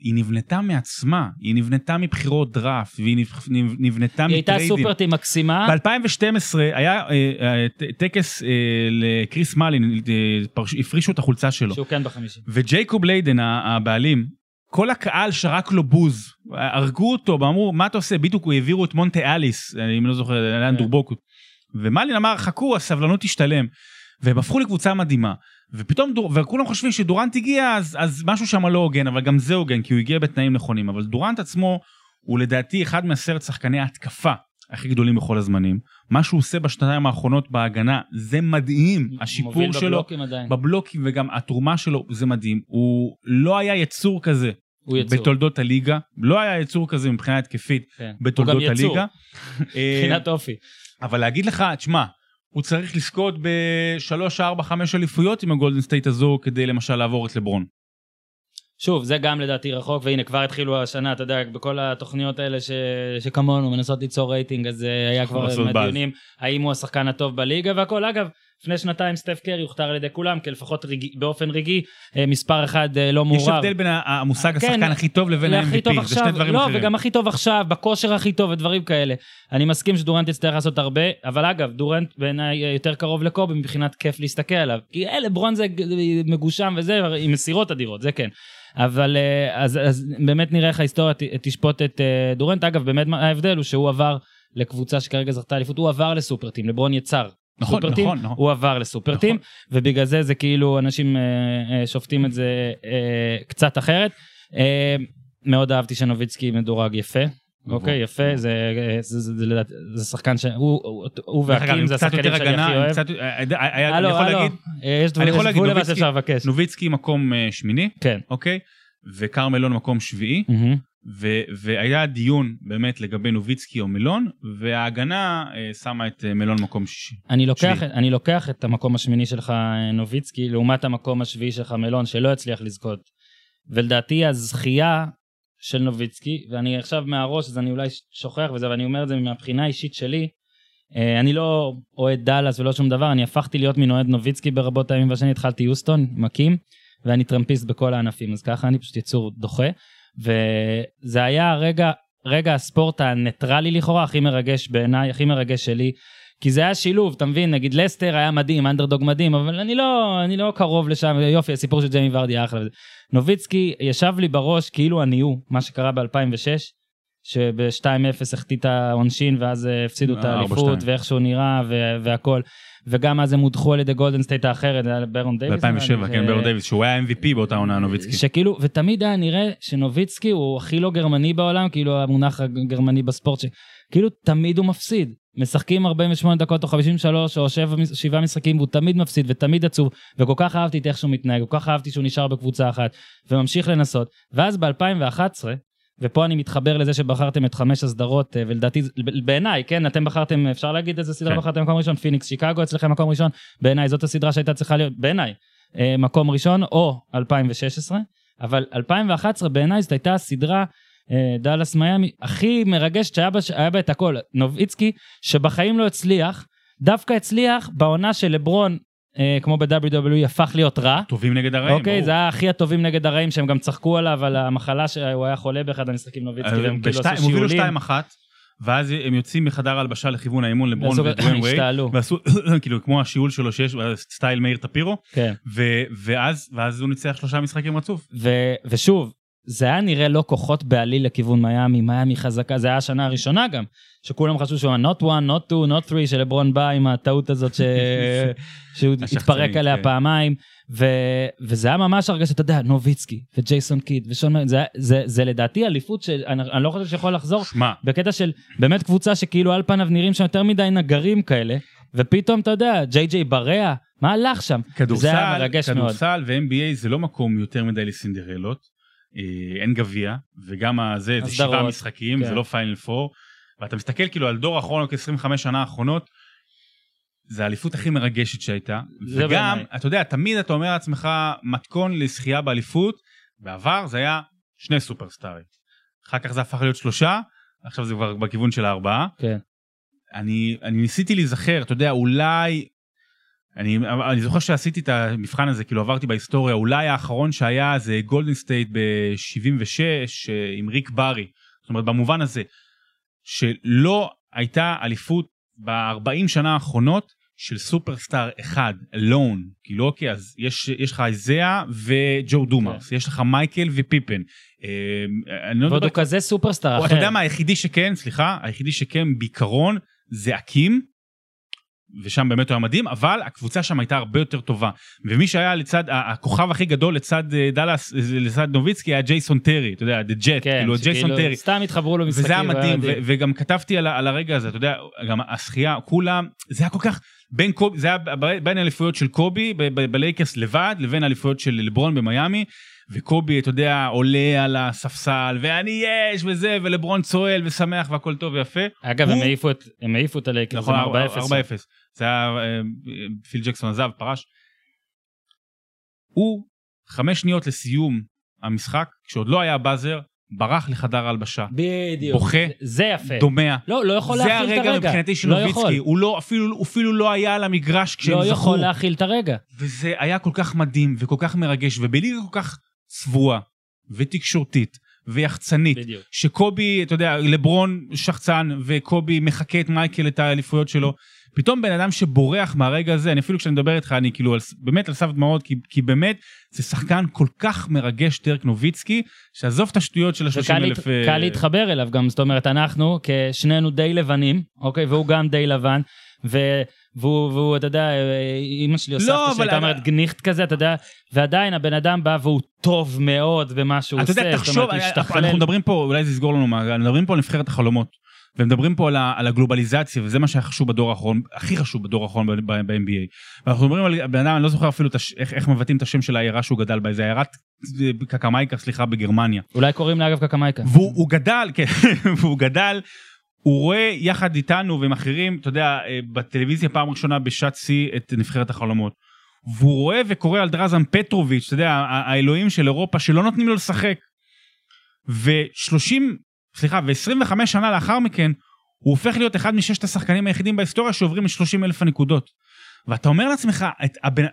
היא נבנתה מעצמה, היא נבנתה מבחירות דראפט, והיא נב- נבנתה היא הייתה מ trades. סופרטים מקסימה. ב-2012 היה אה, אה, טקס אה, לכריס מאלין, הפרישו את החולצה שלו. שהוא כן בחמישי. וג'ו לייקוב הבעלים, כל הקהל שרק לו בוז, הרגו אותו ואמרו מה אתה עושה בדיוק הוא העבירו את מונטה אליס אם לא זוכר לאן כן. דורבוקו. ומאלין אמר חכו הסבלנות תשתלם. והם הפכו לקבוצה מדהימה ופתאום דור, וכולם חושבים שדורנט הגיע אז, אז משהו שם לא הוגן אבל גם זה הוגן כי הוא הגיע בתנאים נכונים אבל דורנט עצמו הוא לדעתי אחד מעשרת שחקני ההתקפה הכי גדולים בכל הזמנים מה שהוא עושה בשנתיים האחרונות בהגנה זה מדהים השיפור מוביל שלו בבלוקים עדיין. בבלוקים וגם התרומה שלו זה מדהים הוא לא היה יצור כזה הוא יצור. בתולדות הליגה לא היה יצור כזה מבחינה התקפית כן. בתולדות הוא גם יצור, הליגה. אה, מבחינת אופי. אבל להגיד לך תשמע הוא צריך לזכות בשלוש ארבע חמש אליפויות עם הגולדן סטייט הזו כדי למשל לעבור את לברון. שוב, זה גם לדעתי רחוק, והנה כבר התחילו השנה, אתה יודע, בכל התוכניות האלה ש... שכמונו מנסות ליצור רייטינג, אז אה, היה כבר. דיונים, האם הוא השחקן הטוב בליגה והכל. אגב, לפני שנתיים סטף קרי הוכתר על ידי כולם, כי לפחות רגע, באופן רגעי, אה, מספר אחד אה, לא מעורב. יש הבדל בין המושג כן, השחקן הכי טוב לבין ה-MVP זה שני דברים לא, אחרים. וגם הכי טוב עכשיו, בכושר הכי טוב ודברים כאלה. אני מסכים שדורנט יצטרך לעשות הרבה, אבל אגב, דורנט בעיניי יותר קרוב לקובי מבחינת כיף להסתכל עליו. כי אה, לברון זה מגושם וזה, עם מסירות אדירות, זה כן. אבל אה, אז, אז באמת נראה איך ההיסטוריה תשפוט את אה, דורנט. אגב, באמת ההבדל הוא שהוא עבר לקבוצה שכרגע זכתה אליפות, הוא עבר לסופרטים, לברון יצר. נכון, סופרטים, נכון, נכון. הוא עבר לסופרטים, נכון. ובגלל זה זה כאילו אנשים אה, אה, שופטים את זה אה, קצת אחרת. אה, מאוד אהבתי שנוביצקי מדורג יפה. אוקיי, יפה, זה, אה, זה, זה, זה, לדעתי- זה שחקן שהוא הוא- הוא והקים זה השחקנים יותר שאני הגנה, הכי אוהב. קצת- אה, אה, היה- אני יכול הלו, להגיד, אה, אני יכול להגיד, נוביצקי- מקום אה, שמיני, כן. אוקיי? וכרמלון מקום שביעי. ו- והיה דיון באמת לגבי נוביצקי או מלון, וההגנה אה, שמה את אה, מלון מקום שישי. אני לוקח. אני לוקח את המקום השמיני שלך אה, נוביצקי לעומת המקום השביעי שלך מלון שלא הצליח לזכות. ולדעתי הזכייה של נוביצקי ואני עכשיו מהראש אז אני אולי שוכח וזה ואני אומר את זה מהבחינה האישית שלי. אה, אני לא אוהד דאלאס ולא שום דבר אני הפכתי להיות מין אוהד נוביצקי ברבות הימים והשני התחלתי יוסטון רוקטס ואני טרמפיסט בכל הענפים אז ככה אני פשוט יצור דוחה וזה היה רגע רגע הספורט הניטרלי לכאורה הכי מרגש בעיניי הכי מרגש שלי כי זה היה שילוב, אתה מבין? נגיד לסטר היה מדהים, אנדרדוג מדהים, אבל אני לא, אני לא קרוב לשם, יופי, הסיפור של ג'יימי ורדי היה אחלה. נוביצקי ישב לי בראש כאילו אני הוא, מה שקרה ב-2006, שב-2-0 החטיא את העונשין ואז אה, הפסידו את אה, האליפות 4-2. ואיך שהוא נראה ו- והכל. וגם אז הם הודחו על ידי גולדן סטייט האחרת, זה היה ברון דייוויס. ב-2007, נראה לי, כן, ברון דייוויס, שהוא היה MVP באותה עונה, נוביצקי. שכאילו, ותמיד היה נראה שנוביצקי הוא הכי לא גרמני בעולם, כאילו המונח הגרמני בספורט, שכאילו תמיד הוא מפסיד. משחקים 48 דקות או 53 או 7, 7 משחקים והוא תמיד מפסיד ותמיד עצוב וכל כך אהבתי את איך שהוא מתנהג כל כך אהבתי שהוא נשאר בקבוצה אחת וממשיך לנסות ואז ב-2011 ופה אני מתחבר לזה שבחרתם את חמש הסדרות אה, ולדעתי בעיניי כן אתם בחרתם אפשר להגיד איזה סדרה כן. בחרתם מקום ראשון? פיניקס שיקגו אצלכם מקום ראשון? בעיניי זאת הסדרה שהייתה צריכה להיות בעיניי אה, מקום ראשון או 2016 אבל 2011 בעיניי זאת הייתה הסדרה אה, דאלאס מיאמי הכי מרגשת שהיה בה, בה את הכל. נוביצקי שבחיים לא הצליח דווקא הצליח בעונה של לברון כמו ב-WWE הפך להיות רע. טובים נגד הרעים, אוקיי, ברור. זה היה הכי הטובים נגד הרעים שהם גם צחקו עליו על המחלה שהוא היה חולה באחד המשחקים נוביצקי אה, והם כאילו עשו הם הובילו שיעולים. 2-1, ואז הם יוצאים מחדר ההלבשה לכיוון האימון לברון ודוויין וייד. ועשו כאילו כמו השיעול שלו שיש סטייל מאיר טפירו, כן. ואז ואז הוא ניצח שלושה משחקים רצוף. ו- ושוב, זה היה נראה לא כוחות בעליל לכיוון מיאמי, מיאמי חזקה, זה היה השנה הראשונה גם, שכולם חשבו שהוא not one, not two, not three, שלברון בא עם הטעות הזאת ש... שהוא התפרק עליה כן. פעמיים, ו... וזה היה ממש הרגשה, אתה יודע, נוביצקי וג'ייסון קיד ושון זה, זה, זה לדעתי אליפות שאני אני לא חושב שיכול לחזור, שמע, בקטע של באמת קבוצה שכאילו על פניו נראים שם יותר מדי נגרים כאלה, ופתאום אתה יודע, ג'יי ג'יי בריאה, מה הלך שם? כדורסל. כדורסל ו-NBA זה לא מקום יותר מדי לסינדרלות, אין גביע, וגם הזה זה שבעה משחקים, כן. זה לא פיינל פור, ואתה מסתכל כאילו על דור האחרון, רק 25 שנה האחרונות, זה האליפות הכי מרגשת שהייתה, וגם, בעיניי. אתה יודע, תמיד אתה אומר לעצמך, מתכון לזכייה באליפות, בעבר זה היה שני סופרסטארים, אחר כך זה הפך להיות שלושה, עכשיו זה כבר בכיוון של הארבעה, כן. אני, אני ניסיתי להיזכר, אתה יודע, אולי, אני, אני זוכר שעשיתי את המבחן הזה, כאילו עברתי בהיסטוריה, אולי האחרון שהיה זה גולדן סטייט ב-76 עם ריק ברי. זאת אומרת, במובן הזה, שלא הייתה אליפות ב-40 שנה האחרונות של סופרסטאר אחד, אלון, כאילו אוקיי, אז יש, יש לך איזאה וג'ו דומארס, כן. יש לך מייקל ופיפן. אה, ועוד הוא כזה סופרסטאר אחר. אתה יודע מה, היחידי שכן, סליחה, היחידי שכן בעיקרון זה האקים, ושם באמת הוא היה מדהים, אבל הקבוצה שם הייתה הרבה יותר טובה. ומי שהיה לצד, הכוכב הכי גדול לצד אה, דאלאס, לצד נוביצקי היה ג'ייסון טרי, אתה יודע, the Jet, כן, כאילו ג'ייסון טרי. סתם התחברו לו משחקים. וזה היה מדהים, וגם כתבתי על, על הרגע הזה, אתה יודע, גם השחייה, כולם, זה היה כל כך, בין קובי, זה היה בין האליפויות של קובי בלייקרס לבד, לבין האליפויות של לברון במיאמי. וקובי, אתה יודע, עולה על הספסל, ואני יש, וזה, ולברון צועל ושמח והכל טוב ויפה. אגב, הוא... הם העיפו את, הם העיפו את הלייקרס, נכון, 4-0. 4-0. זה היה, אה, פיל ג'קסון עזב, פרש. הוא, חמש שניות לסיום המשחק, כשעוד לא היה באזר, ברח לחדר ההלבשה. בדיוק. בוכה. זה יפה. דומע. לא, לא יכול להכיל את הרגע. זה הרגע מבחינתי של לא נוביצקי. הוא לא, אפילו, אפילו לא היה על המגרש כשהם לא זכו. לא יכול להכיל את הרגע. וזה היה כל כך מדהים וכל כך מרגש, ובליגה כל כך צבועה ותקשורתית ויחצנית, בדיוק. שקובי, אתה יודע, לברון שחצן וקובי מחקה את מייקל את האליפויות שלו. פתאום בן אדם שבורח מהרגע הזה, אני אפילו כשאני מדבר איתך, אני כאילו על, באמת על סף דמעות, כי, כי באמת זה שחקן כל כך מרגש, טרק נוביצקי, שעזוב את השטויות של ה-30 אלף... אה, קל להתחבר אליו גם, זאת אומרת, אנחנו כשנינו די לבנים, אוקיי, והוא גם די לבן, ו... והוא, והוא, אתה יודע, אימא שלי או לא, סבתא שהייתה אומרת גניחט כזה, אתה יודע, ועדיין הבן אדם בא והוא טוב מאוד במה שהוא עושה. אתה יודע, תחשוב, אנחנו מדברים פה, אולי זה יסגור לנו מעגל, מדברים פה על נבחרת החלומות. ומדברים פה על, ה, על הגלובליזציה וזה מה שהיה חשוב בדור האחרון הכי חשוב בדור האחרון ב-NBA. ואנחנו מדברים על בן אדם אני לא זוכר אפילו הש, איך, איך מבטאים את השם של העיירה שהוא גדל בה זה עיירת קקמייקה סליחה בגרמניה. אולי קוראים לה אגב קקמייקה. והוא גדל כן והוא גדל הוא רואה יחד איתנו ועם אחרים, אתה יודע, אה, בטלוויזיה פעם ראשונה בשעת שיא את נבחרת החלומות. והוא רואה וקורא על דרזן פטרוביץ', אתה יודע, האלוהים של אירופה שלא נותנים לו לשחק. ו-30, סליחה, ו-25 שנה לאחר מכן, הוא הופך להיות אחד מששת השחקנים היחידים בהיסטוריה שעוברים את 30 אלף הנקודות. ואתה אומר לעצמך, את הבן,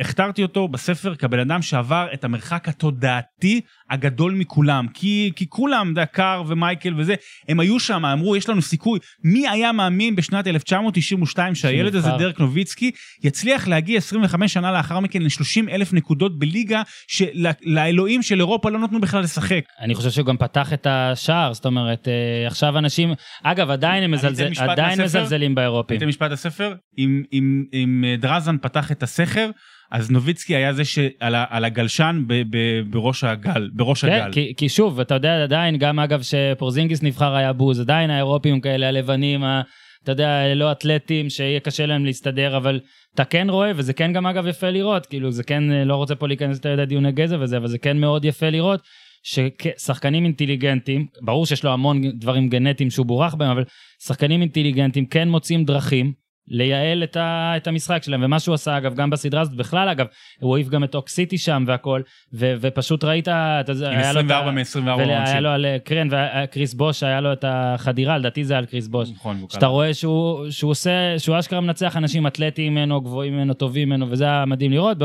הכתרתי אותו בספר כבן אדם שעבר את המרחק התודעתי הגדול מכולם כי כי כולם דקר ומייקל וזה הם היו שם אמרו יש לנו סיכוי מי היה מאמין בשנת 1992 שהילד הזה דרק נוביצקי יצליח להגיע 25 שנה לאחר מכן ל-30 אלף נקודות בליגה שלאלוהים של אירופה לא נתנו בכלל לשחק. אני חושב שהוא גם פתח את השער זאת אומרת אה, עכשיו אנשים אגב עדיין הם מזלזל, עדיין מזלזלים באירופים. הייתם משפט הספר אם, אם, אם דרזן פתח את הספר. אז נוביצקי היה זה שעל הגלשן ב, ב, בראש הגל, בראש כן, הגל. כי, כי שוב, אתה יודע עדיין, גם אגב שפורזינגיס נבחר היה בוז, עדיין האירופים כאלה הלבנים, ה, אתה יודע, לא אתלטים, שיהיה קשה להם להסתדר, אבל אתה כן רואה, וזה כן גם אגב יפה לראות, כאילו זה כן, לא רוצה פה להיכנס יותר דיוני גזע וזה, אבל זה כן מאוד יפה לראות. ששחקנים אינטליגנטים, ברור שיש לו המון דברים גנטיים שהוא בורח בהם, אבל שחקנים אינטליגנטים כן מוצאים דרכים לייעל את, ה, את המשחק שלהם ומה שהוא עשה אגב גם בסדרה הזאת בכלל אגב הוא העיף גם את אוקסיטי שם והכל ו, ופשוט ראית את עם 24 מ-24 עונשים. היה לו על קרן וקריס בוש היה לו את החדירה לדעתי זה על קריס בוש. נכון. שאתה רואה שהוא, שהוא עושה שהוא אשכרה מנצח אנשים אתלטיים ממנו גבוהים ממנו טובים ממנו וזה היה מדהים לראות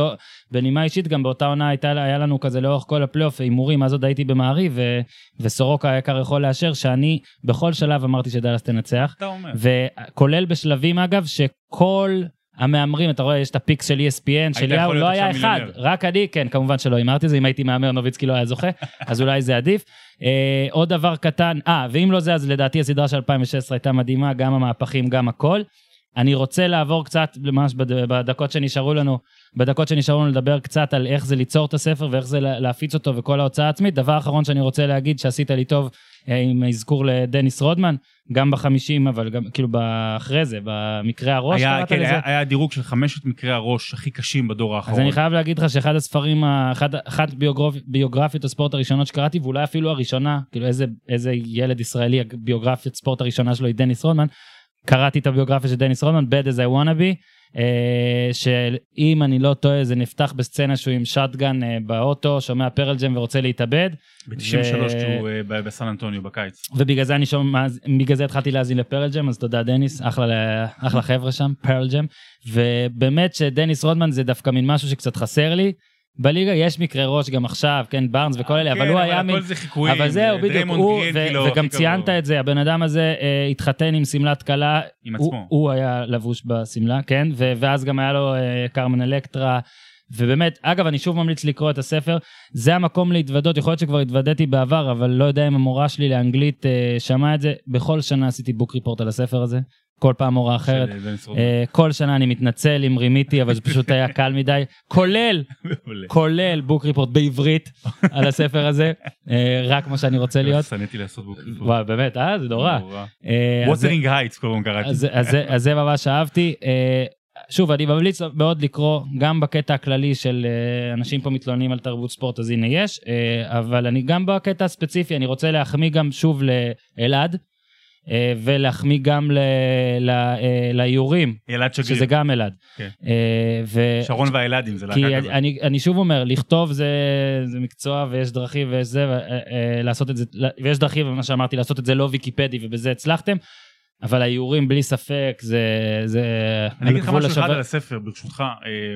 בנימה אישית גם באותה עונה הייתה היה לנו כזה לאורך כל הפלייאוף הימורים אז עוד הייתי במעריב וסורוקה היקר יכול לאשר שאני בכל שלב אמרתי שדאלאס תנצח. אתה אומר. וכולל בשלבים אגב שכל המהמרים, אתה רואה, יש את ה picks של ESPN, של יאהו, לא היה אחד, רק אני, כן, כמובן שלא הימרתי זה, אם הייתי מהמר נוביצקי לא היה זוכה, אז אולי זה עדיף. אה, עוד דבר קטן, אה, ואם לא זה, אז לדעתי הסדרה של 2016 הייתה מדהימה, גם המהפכים, גם הכל. אני רוצה לעבור קצת, ממש בדקות שנשארו לנו, בדקות שנשארו לנו לדבר קצת על איך זה ליצור את הספר ואיך זה להפיץ אותו וכל ההוצאה העצמית. דבר אחרון שאני רוצה להגיד שעשית לי טוב אה, עם אזכור לדניס רודמן, גם בחמישים, אבל גם כאילו אחרי זה, במקרה הראש היה, קראת כן, לזה. היה, היה דירוג של חמשת מקרי הראש הכי קשים בדור האחרון. אז אני חייב להגיד לך שאחד הספרים, אחד, אחת ביוגרפ, ביוגרפיות הספורט הראשונות שקראתי, ואולי אפילו הראשונה, כאילו איזה, איזה ילד ישראלי, הביוגרפיית ספורט הראשונה שלו היא דניס רודמן, קראתי את הביוגרפיה של דניס רודמן, Bad as I wanna be, אה, שאם אני לא טועה זה נפתח בסצנה שהוא עם shotgun אה, באוטו, שומע פרל ג'ם ורוצה להתאבד. ב-93 ו- כשהוא אה, ב- בסן אנטוניו בקיץ. ובגלל זה אני שומע, בגלל זה התחלתי להאזין לפרל ג'ם, אז תודה דניס, אחלה, אחלה חבר'ה שם, פרל ג'ם. ובאמת שדניס רודמן זה דווקא מין משהו שקצת חסר לי. בליגה יש מקרי ראש גם עכשיו, כן, בארנס וכל אלה, אבל הוא היה כן, מין... הכל זה חיקויים. אבל זהו, בדיוק, דריימונד הוא, כאילו, וגם ציינת. את זה, הבן אדם הזה אה, התחתן עם שמלת כלה, עם הוא, עצמו. הוא היה לבוש בשמלה, כן, ואז גם היה לו אה, קרמן אלקטרה, ובאמת, אגב, אני שוב ממליץ לקרוא את הספר, זה המקום להתוודות, יכול להיות שכבר התוודעתי בעבר, אבל לא יודע אם המורה שלי לאנגלית אה, שמעה את זה, בכל שנה עשיתי book report על הספר הזה, כל פעם מורה אחרת. רודמן. אה, כל שנה אני מתנצל אם רימיתי, אבל זה פשוט היה קל מדי, כולל. כולל book report בעברית על הספר הזה, אה, רק כמו שאני רוצה להיות. שנאתי לעשות book report. וואי, באמת, אה? זה נורא. אה, Wuthering Heights קוראים קראתי. אז זה- ממש אהבתי. אה, שוב, אני ממליץ מאוד לקרוא, גם בקטע הכללי של אה, אנשים פה מתלוננים על תרבות ספורט, אז הנה יש, אה, אבל אני גם בקטע הספציפי, אני רוצה להחמיא גם שוב לאלעד, אה, ולהחמיא גם אה, שגריר. שזה גם אלעד. כן. אה, ו- שרון והאלעדים זה להקה כזאת. אני, אני שוב אומר, לכתוב זה, זה מקצוע ויש דרכים ויש זה, אה, אה, לעשות את זה, ויש דרכים, מה שאמרתי, לעשות את זה לא ויקיפדי ובזה הצלחתם, אבל האיורים בלי ספק זה, זה אני אגיד לך משהו אחד על הספר ברשותך. אה,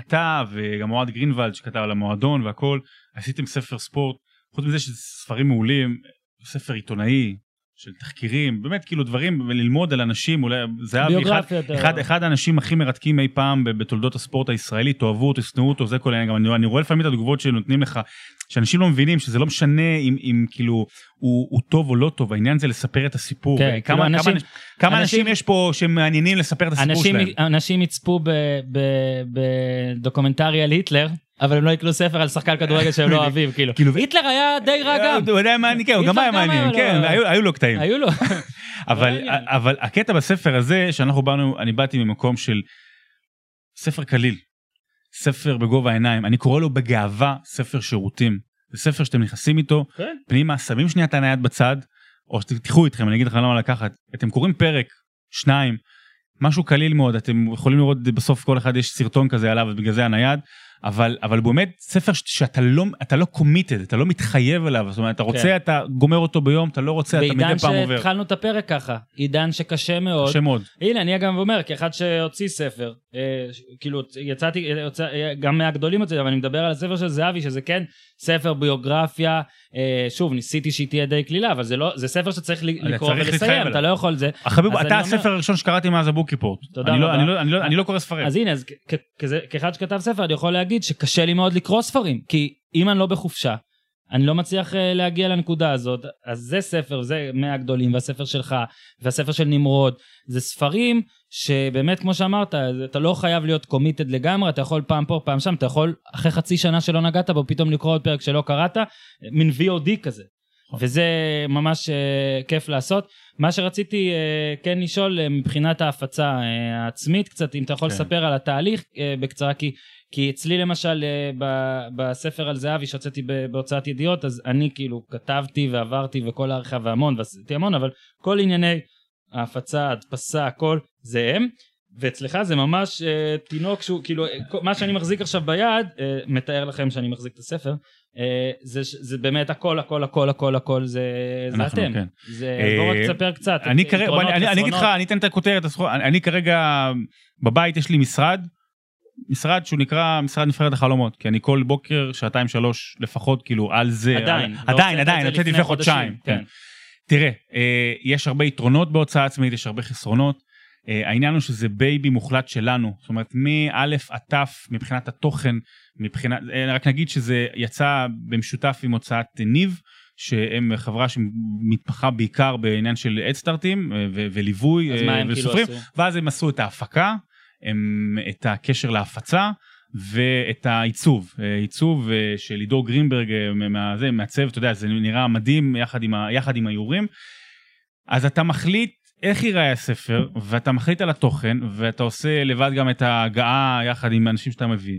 אתה וגם אוהד גרינוולד שכתב על המועדון והכל, עשיתם ספר ספורט, חוץ מזה שזה ספרים מעולים, ספר עיתונאי של תחקירים, באמת כאילו דברים, ללמוד על אנשים, אולי זהבי אחד. אחד, אחד האנשים הכי מרתקים אי פעם בתולדות הספורט הישראלי, תאהבו אותו, שנאו אותו, זה כל העניין, גם אני, אני רואה לפעמים את התגובות שנותנים לך, שאנשים לא מבינים שזה לא משנה אם, אם כאילו הוא, הוא טוב או לא טוב, העניין זה לספר את הסיפור. כן, כמה, כאילו כמה, אנשים- כמה אנשים- אנשים יש פה שמעניינים לספר את הסיפור אנשים, שלהם. אנשים יצפו בדוקומנטרי על היטלר, אבל הם לא יקנו ספר על שחקן כדורגל שהם לא אוהבים, כאילו. כאילו, היטלר היה די רע גם. הוא מה אני, כן, הוא גם היה מעניין, היה כן, היו- לו קטעים. היו לו. אבל, מעניין. אבל הקטע בספר הזה שאנחנו באנו אני באתי ממקום של ספר קליל ספר בגובה העיניים אני קורא לו בגאווה ספר שירותים זה ספר שאתם נכנסים איתו כן. פנימה שמים שנייה את הנייד בצד או שתיקחו איתכם אני אגיד לכם למה לקחת אתם קוראים פרק שניים משהו קליל מאוד אתם יכולים לראות בסוף כל אחד יש סרטון כזה עליו ובגלל זה הנייד אבל אבל באמת ספר שאתה לא אתה לא קומיטד אתה לא מתחייב אליו זאת אומרת אתה רוצה כן. אתה גומר אותו ביום אתה לא רוצה אתה בעידן מדי פעם עובר. שהתחלנו את הפרק ככה, עידן שקשה מאוד. קשה מאוד. הנה אני גם אומר כאחד שהוציא ספר אה, ש- כאילו יצאתי יצא, אה, גם מהגדולים יוצא אבל אני מדבר על הספר של זהבי שזה כן ספר ביוגרפיה אה, שוב ניסיתי שהיא תהיה די קלילה אבל זה לא זה ספר שצריך לקרוא ולסיים. אתה לא יכול זה חביב, אז אני אתה אומר- הספר הראשון שקראתי מאז הבוק ריפורט. תודה אני לא- רבה. אני לא- אני לא- אני לא קורא ספרים. אז הנה אז כ- כ- כזה- כאחד שכתב ספר אני יכול להגיד שקשה לי מאוד לקרוא ספרים כי אם אני לא בחופשה אני לא מצליח אה, להגיע לנקודה הזאת אז זה ספר זה מהגדולים והספר שלך והספר של נמרוד זה ספרים שבאמת כמו שאמרת אתה לא חייב להיות קומיטד לגמרי אתה יכול פעם פה פעם שם אתה יכול אחרי חצי שנה שלא נגעת בו פתאום לקרוא עוד פרק שלא קראת מין VOD כזה. וזה ממש אה, כיף לעשות. מה שרציתי אה, כן לשאול אה, מבחינת ההפצה אה, העצמית קצת, אם אתה יכול כן. לספר על התהליך אה, בקצרה, כי, כי אצלי למשל אה, ב- בספר על זהבי שהוצאתי בהוצאת ידיעות, אז אני כאילו כתבתי ועברתי וכל העריכה והמון, ועשיתי המון, אבל כל ענייני ההפצה, הדפסה, הכל, זה הם. ואצלך זה ממש אה, תינוק שהוא כאילו אה, מה שאני מחזיק עכשיו ביד אה, מתאר לכם שאני מחזיק את הספר אה, זה, זה באמת הכל הכל הכל הכל הכל זה, זה אתם כן. זה, אה, בוא רק תספר קצת אני כרגע, יתרונות, אני- אגיד לך. אני אתן את הכותרת, אני אני כרגע, בבית יש לי משרד, משרד שהוא נקרא משרד נבחרת החלומות, כי אני כל בוקר, שעתיים שלוש לפחות, כאילו על זה, עדיין על- לא עדיין, עדיין, הוצאתי לפני חודשיים. חודשים, כן. תראה, אה, יש הרבה יתרונות בהוצאה עצמית, יש הרבה חסרונות. אה, העניין הוא שזה baby מוחלט שלנו, זאת אומרת מאלף עד תף מבחינת התוכן, מבחינת, אה, רק נגיד שזה יצא במשותף עם הוצאת ניב, שהם חברה שמתמחה בעיקר בעניין של הדסטארטים וליווי כאילו וסופרים, עשו? ואז הם עשו את ההפקה, הם, את הקשר להפצה. ואת העיצוב, אה, עיצוב אה, של עידו גרינברג אה, מה- זה, אתה יודע, זה נראה מדהים יחד עם, ה- יחד עם האיורים. אז אתה מחליט איך ייראה הספר, ואתה מחליט על התוכן, ואתה עושה לבד גם את ההגעה יחד עם האנשים שאתה מביא.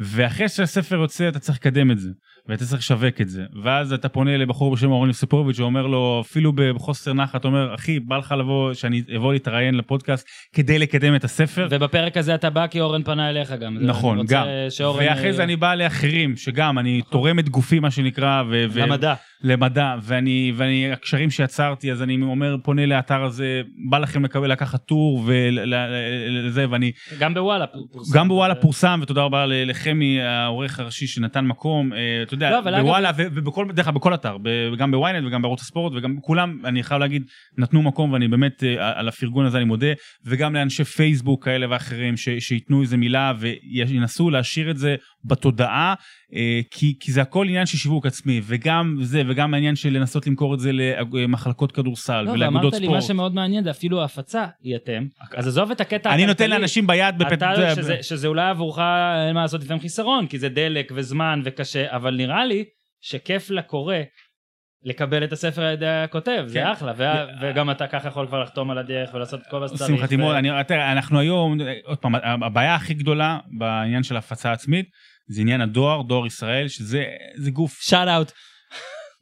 ואחרי שהספר יוצא אתה צריך לקדם את זה. ואתה צריך לשווק את זה. ואז אתה פונה לבחור בשם אורן יוסיפוביץ' שאומר לו, אפילו בחוסר נחת, אומר, אחי, בא לך לבוא, שאני אבוא להתראיין לפודקאסט כדי לקדם את הספר. ובפרק הזה אתה בא כי אורן פנה אליך גם. נכון, גם. שאורן, ואחרי זה אה, אני בא לאחרים, שגם, אני תורם את גופי, מה שנקרא, ו... ו- למדע. למדע, ואני, ואני, הקשרים שיצרתי, אז אני אומר, פונה לאתר הזה, בא לכם לקבל, לקחת טור ולזה, ואני, גם בוואלה. פורסם. גם בוואלה פורסם, ותודה רבה לחמי, העורך הראשי שנתן מקום, אה, אתה יודע, לא, אגב- בוואלה, ו- ובכל, דרך אגב, בכל אתר, גם בוויינט וגם בערוץ הספורט, וגם כולם, אני חייב להגיד, נתנו מקום, ואני באמת, אה, על הפרגון הזה אני מודה, וגם לאנשי פייסבוק כאלה ואחרים, ש- שייתנו איזה מילה וינסו להשאיר את זה בתודעה, אה, כי, כי זה הכל עניין של שיווק עצמי, וגם זה, וגם העניין של לנסות למכור את זה למחלקות כדורסל לא, ולאגודות ואמרת לי ספורט. מה שמאוד מעניין זה אפילו ההפצה היא אתם. אז עזוב את הקטע אני נותן. לאנשים ביד בפת... אתה, שזה, שזה אולי עבורך אין מה לעשות לפעמים חיסרון, כי זה דלק וזמן וקשה, אבל נראה לי שכיף לקורא לקבל את הספר על ידי הכותב, כן. זה אחלה, וה- וגם אתה ככה יכול כבר לחתום על הדרך ולעשות את כל מה שצריך. שמחתי מאוד, ו- אנחנו היום, עוד פעם, הבעיה הכי גדולה בעניין של הפצה עצמית, זה עניין הדואר, דואר ישראל, שזה זה גוף, שאט אאוט.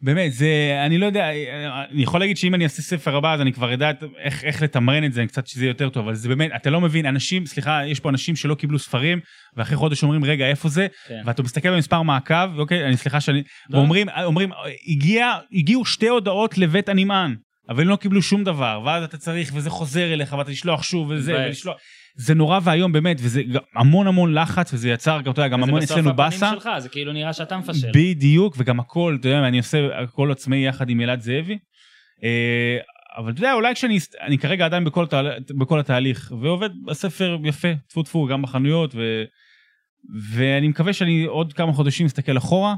באמת, זה, אני לא יודע, אני יכול להגיד שאם אני אעשה ספר הבא, אז אני כבר אדע איך, איך לתמרן את זה, קצת שזה יותר טוב, אבל זה באמת, אתה לא מבין, אנשים, סליחה, יש פה אנשים שלא קיבלו ספרים, ואחרי חודש אומרים, רגע, איפה זה? כן. ואתה מסתכל במספר מעקב, אוקיי, אני סליחה שאני, לא. ואומרים, אומרים, הגיע, הגיעו שתי הודעות לבית הנמען, אבל הם לא קיבלו שום דבר, ואז אתה צריך, וזה חוזר אליך, ואתה תשלוח שוב, וזה. ולשלוח, זה נורא ואיום באמת, וזה המון המון לחץ, וזה יצר, גם, אתה יודע, גם המון אצלנו זה באסה. בסוף הפנים שלך, זה כאילו נראה שאתה מפשל. בדיוק, וגם הכל, אתה יודע, אני עושה הכל עצמאי יחד עם אלעד זאבי. אה, אבל אתה יודע, אולי כשאני, אני כרגע עדיין בכל, התהל- בכל התהליך, ועובד בספר יפה, טפו טפו, גם בחנויות, ו, ואני מקווה שאני עוד כמה חודשים אסתכל אחורה,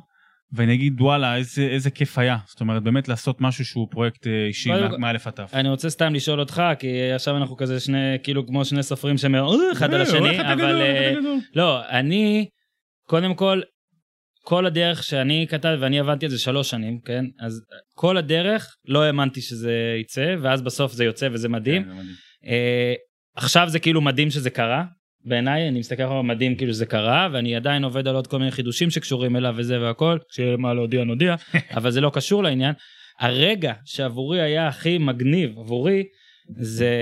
ואני אגיד, וואלה, איזה, איזה כיף היה. זאת אומרת, באמת לעשות משהו שהוא פרויקט אה, אישי מאלף עד תף. אני רוצה סתם לשאול אותך, כי עכשיו אנחנו כזה שני, כאילו כמו שני סופרים שמאוד אחד על אה, השני, אבל אה. לא, אני, קודם כל, כל הדרך שאני כתב, ואני עבדתי על זה שלוש שנים, כן? אז כל הדרך לא האמנתי שזה יצא, ואז בסוף זה יוצא וזה מדהים. כן. אה, עכשיו זה כאילו מדהים שזה קרה. בעיניי, אני מסתכל אחורה מדהים כאילו שזה קרה, ואני עדיין עובד על עוד כל מיני חידושים שקשורים אליו וזה והכל, כשיהיה מה להודיע נודיע, אבל זה לא קשור לעניין. הרגע שעבורי היה הכי מגניב עבורי, זה,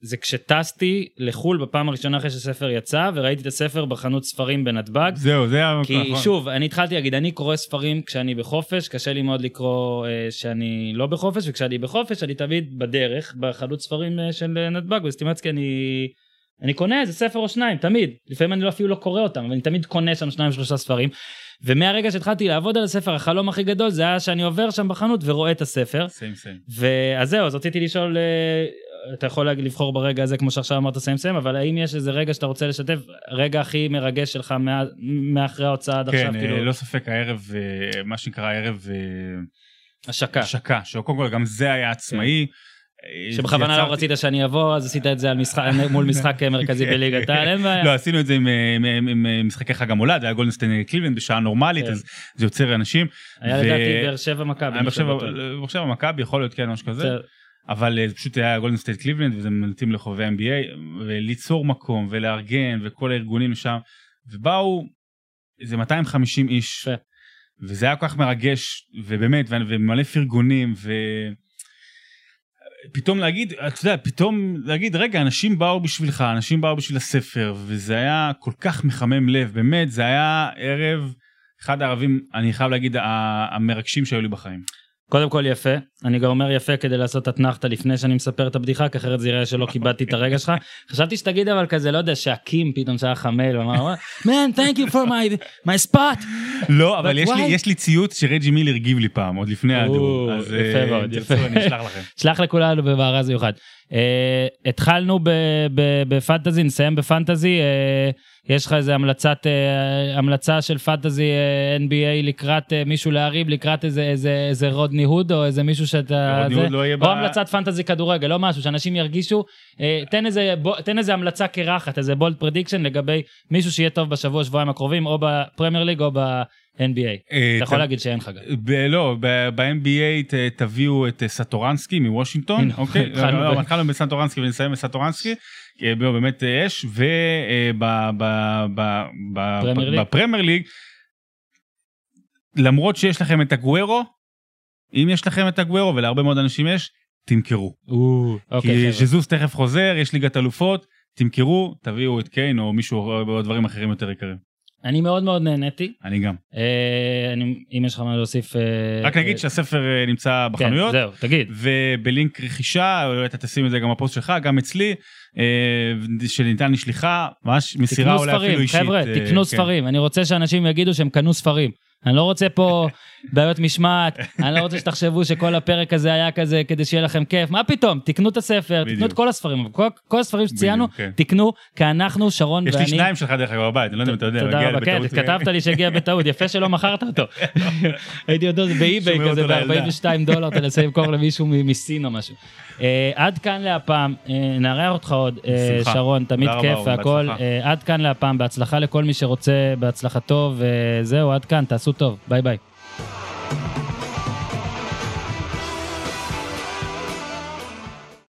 זה כשטסתי לחו"ל בפעם הראשונה אחרי שהספר יצא, וראיתי את הספר בחנות ספרים בנתב"ג. זהו, זה היה... כי נכון. שוב, אני התחלתי להגיד, אני קורא ספרים כשאני בחופש, קשה לי מאוד לקרוא אה, שאני לא בחופש, וכשאני בחופש אני תמיד בדרך, בחנות ספרים אה, של אה, נתב"ג, בסטימצקי אני... אני קונה איזה ספר או שניים, תמיד. לפעמים אני לא- אפילו לא קורא אותם, אבל אני תמיד קונה שם שניים שלושה ספרים. ומהרגע שהתחלתי לעבוד על הספר, החלום הכי גדול זה היה שאני עובר שם בחנות ורואה את הספר. סיים סיים. ואז זהו, אז רציתי לשאול, אה, אתה יכול לבחור ברגע הזה, כמו שעכשיו אמרת סיים סיים, אבל האם יש איזה רגע שאתה רוצה לשתף, רגע הכי מרגש שלך מה- מאחרי ההוצאה עד עכשיו, כן, כאילו, אה, לא ספק, הערב, אה, מה שנקרא הערב השקה. השקה, שקודם כל גם זה היה עצמאי. אה, שבכוונה לא רצית שאני אבוא, אז עשית את זה מול משחק מרכזי בליגת העל, אין בעיה. לא, עשינו את זה עם, משחקי חג המולד, זה היה גולדן סטייט קליבלנד בשעה נורמלית, כן. אז זה יוצר אנשים. היה ו- לדעתי באר שבע מכבי. בטוח. באר שבע מכבי, יכול להיות כן, משהו כזה. אבל אה, זה פשוט היה גולדן סטייט קליבלנד וזה מתאים לחובבי NBA וליצור מקום ולארגן וכל הארגונים שם ובאו איזה 250 איש. וזה היה כל כך מרגש ובאמת ו- ומלא פרגונים ופתאום להגיד אתה יודע פתאום להגיד רגע אנשים באו בשבילך אנשים באו בשביל הספר וזה היה כל כך מחמם לב באמת זה היה ערב אחד הערבים אני חייב להגיד המרגשים שהיו לי בחיים. קודם כל יפה, אני גם אומר יפה כדי לעשות אתנחתא לפני שאני מספר את הבדיחה, כי אחרת זה יראה שלא כיבדתי את הרגע שלך. חשבתי שתגיד אבל כזה, לא יודע, שהקים פתאום שהיה חמל, ואמר, man, thank you for my, my spot. לא, אבל יש לי? יש לי ציוץ שרג'י מילר הגיב לי פעם, עוד לפני. אז יפה אה, מאוד, יפה. אני אשלח לכם. שלח לכולנו במארז מיוחד. Uh, התחלנו ב- ב- בפנטזי, נסיים בפנטזי. Uh, יש לך איזה המלצת, uh, המלצה של פנטזי אה, NBA לקראת אה, מישהו להרים, לקראת איזה, איזה, איזה רודני הוד או איזה מישהו שאתה... זה? לא ב- או המלצת פנטזי כדורגל, לא משהו, שאנשים ירגישו. אה, תן, איזה, בוא, תן איזה המלצה קרחת, איזה bold prediction לגבי מישהו שיהיה טוב בשבוע, שבועיים הקרובים, או בפרמייר ליג או ב-NBA. אה, אתה יכול להגיד שאין לך גם. לא, ב-NBA תביאו את אה, סטורנסקי מוושינגטון, אוקיי? התחלנו לא, לא, התחלנו בסטורנסקי ונסיים בסטורנסקי, באמת אה, אש? ובפרמייר ליג, למרות שיש לכם את הגוורו, אם יש לכם את הגוורו, ולהרבה מאוד אנשים יש, תמכרו. אוקיי, כי. ז'זוס תכף חוזר, יש ליגת אלופות, תמכרו, תביאו את קיין או מישהו או דברים אחרים יותר יקרים. אני מאוד מאוד נהניתי. אני גם. אה, אני- אם יש לך מה להוסיף... אה, רק נגיד אה, שהספר אה, נמצא כן, בחנויות, זהו, תגיד. ובלינק רכישה, אולי אתה תשים את זה גם בפוסט שלך, גם אצלי, אה, שניתן לשליחה, ממש מסירה תקנו אולי אפילו ספרים, אישית. חבר'ה, אה, תקנו כן. ספרים. אני רוצה שאנשים יגידו שהם קנו ספרים. אני לא רוצה פה בעיות משמעת, אני לא רוצה שתחשבו שכל הפרק הזה היה כזה כדי שיהיה לכם כיף. מה פתאום? תקנו את הספר, תקנו את. כל הספרים. כל- כל הספרים שציינו, בדיוק, כן. תקנו, כי אנחנו, שרון יש ואני... לי שניים שלך דרך אגב בבית, אני לא יודע אם אתה יודע, תודה רבה, כן. כתבת לי שהגיע בטעות, יפה שלא מכרת אותו. הייתי עוד באיביי שומר כזה אותו לילדה. ב-42 דולר, תנסה למכור למישהו מסין או משהו. אה, עד כאן להפעם, אה, נארח אותך עוד, אה. שרון, תמיד כיף והכל. אה, עד כאן להפעם, בהצלחה לכל מי שרוצה, בהצלחתו, וזהו, עד כאן, תעשו טוב, ביי ביי.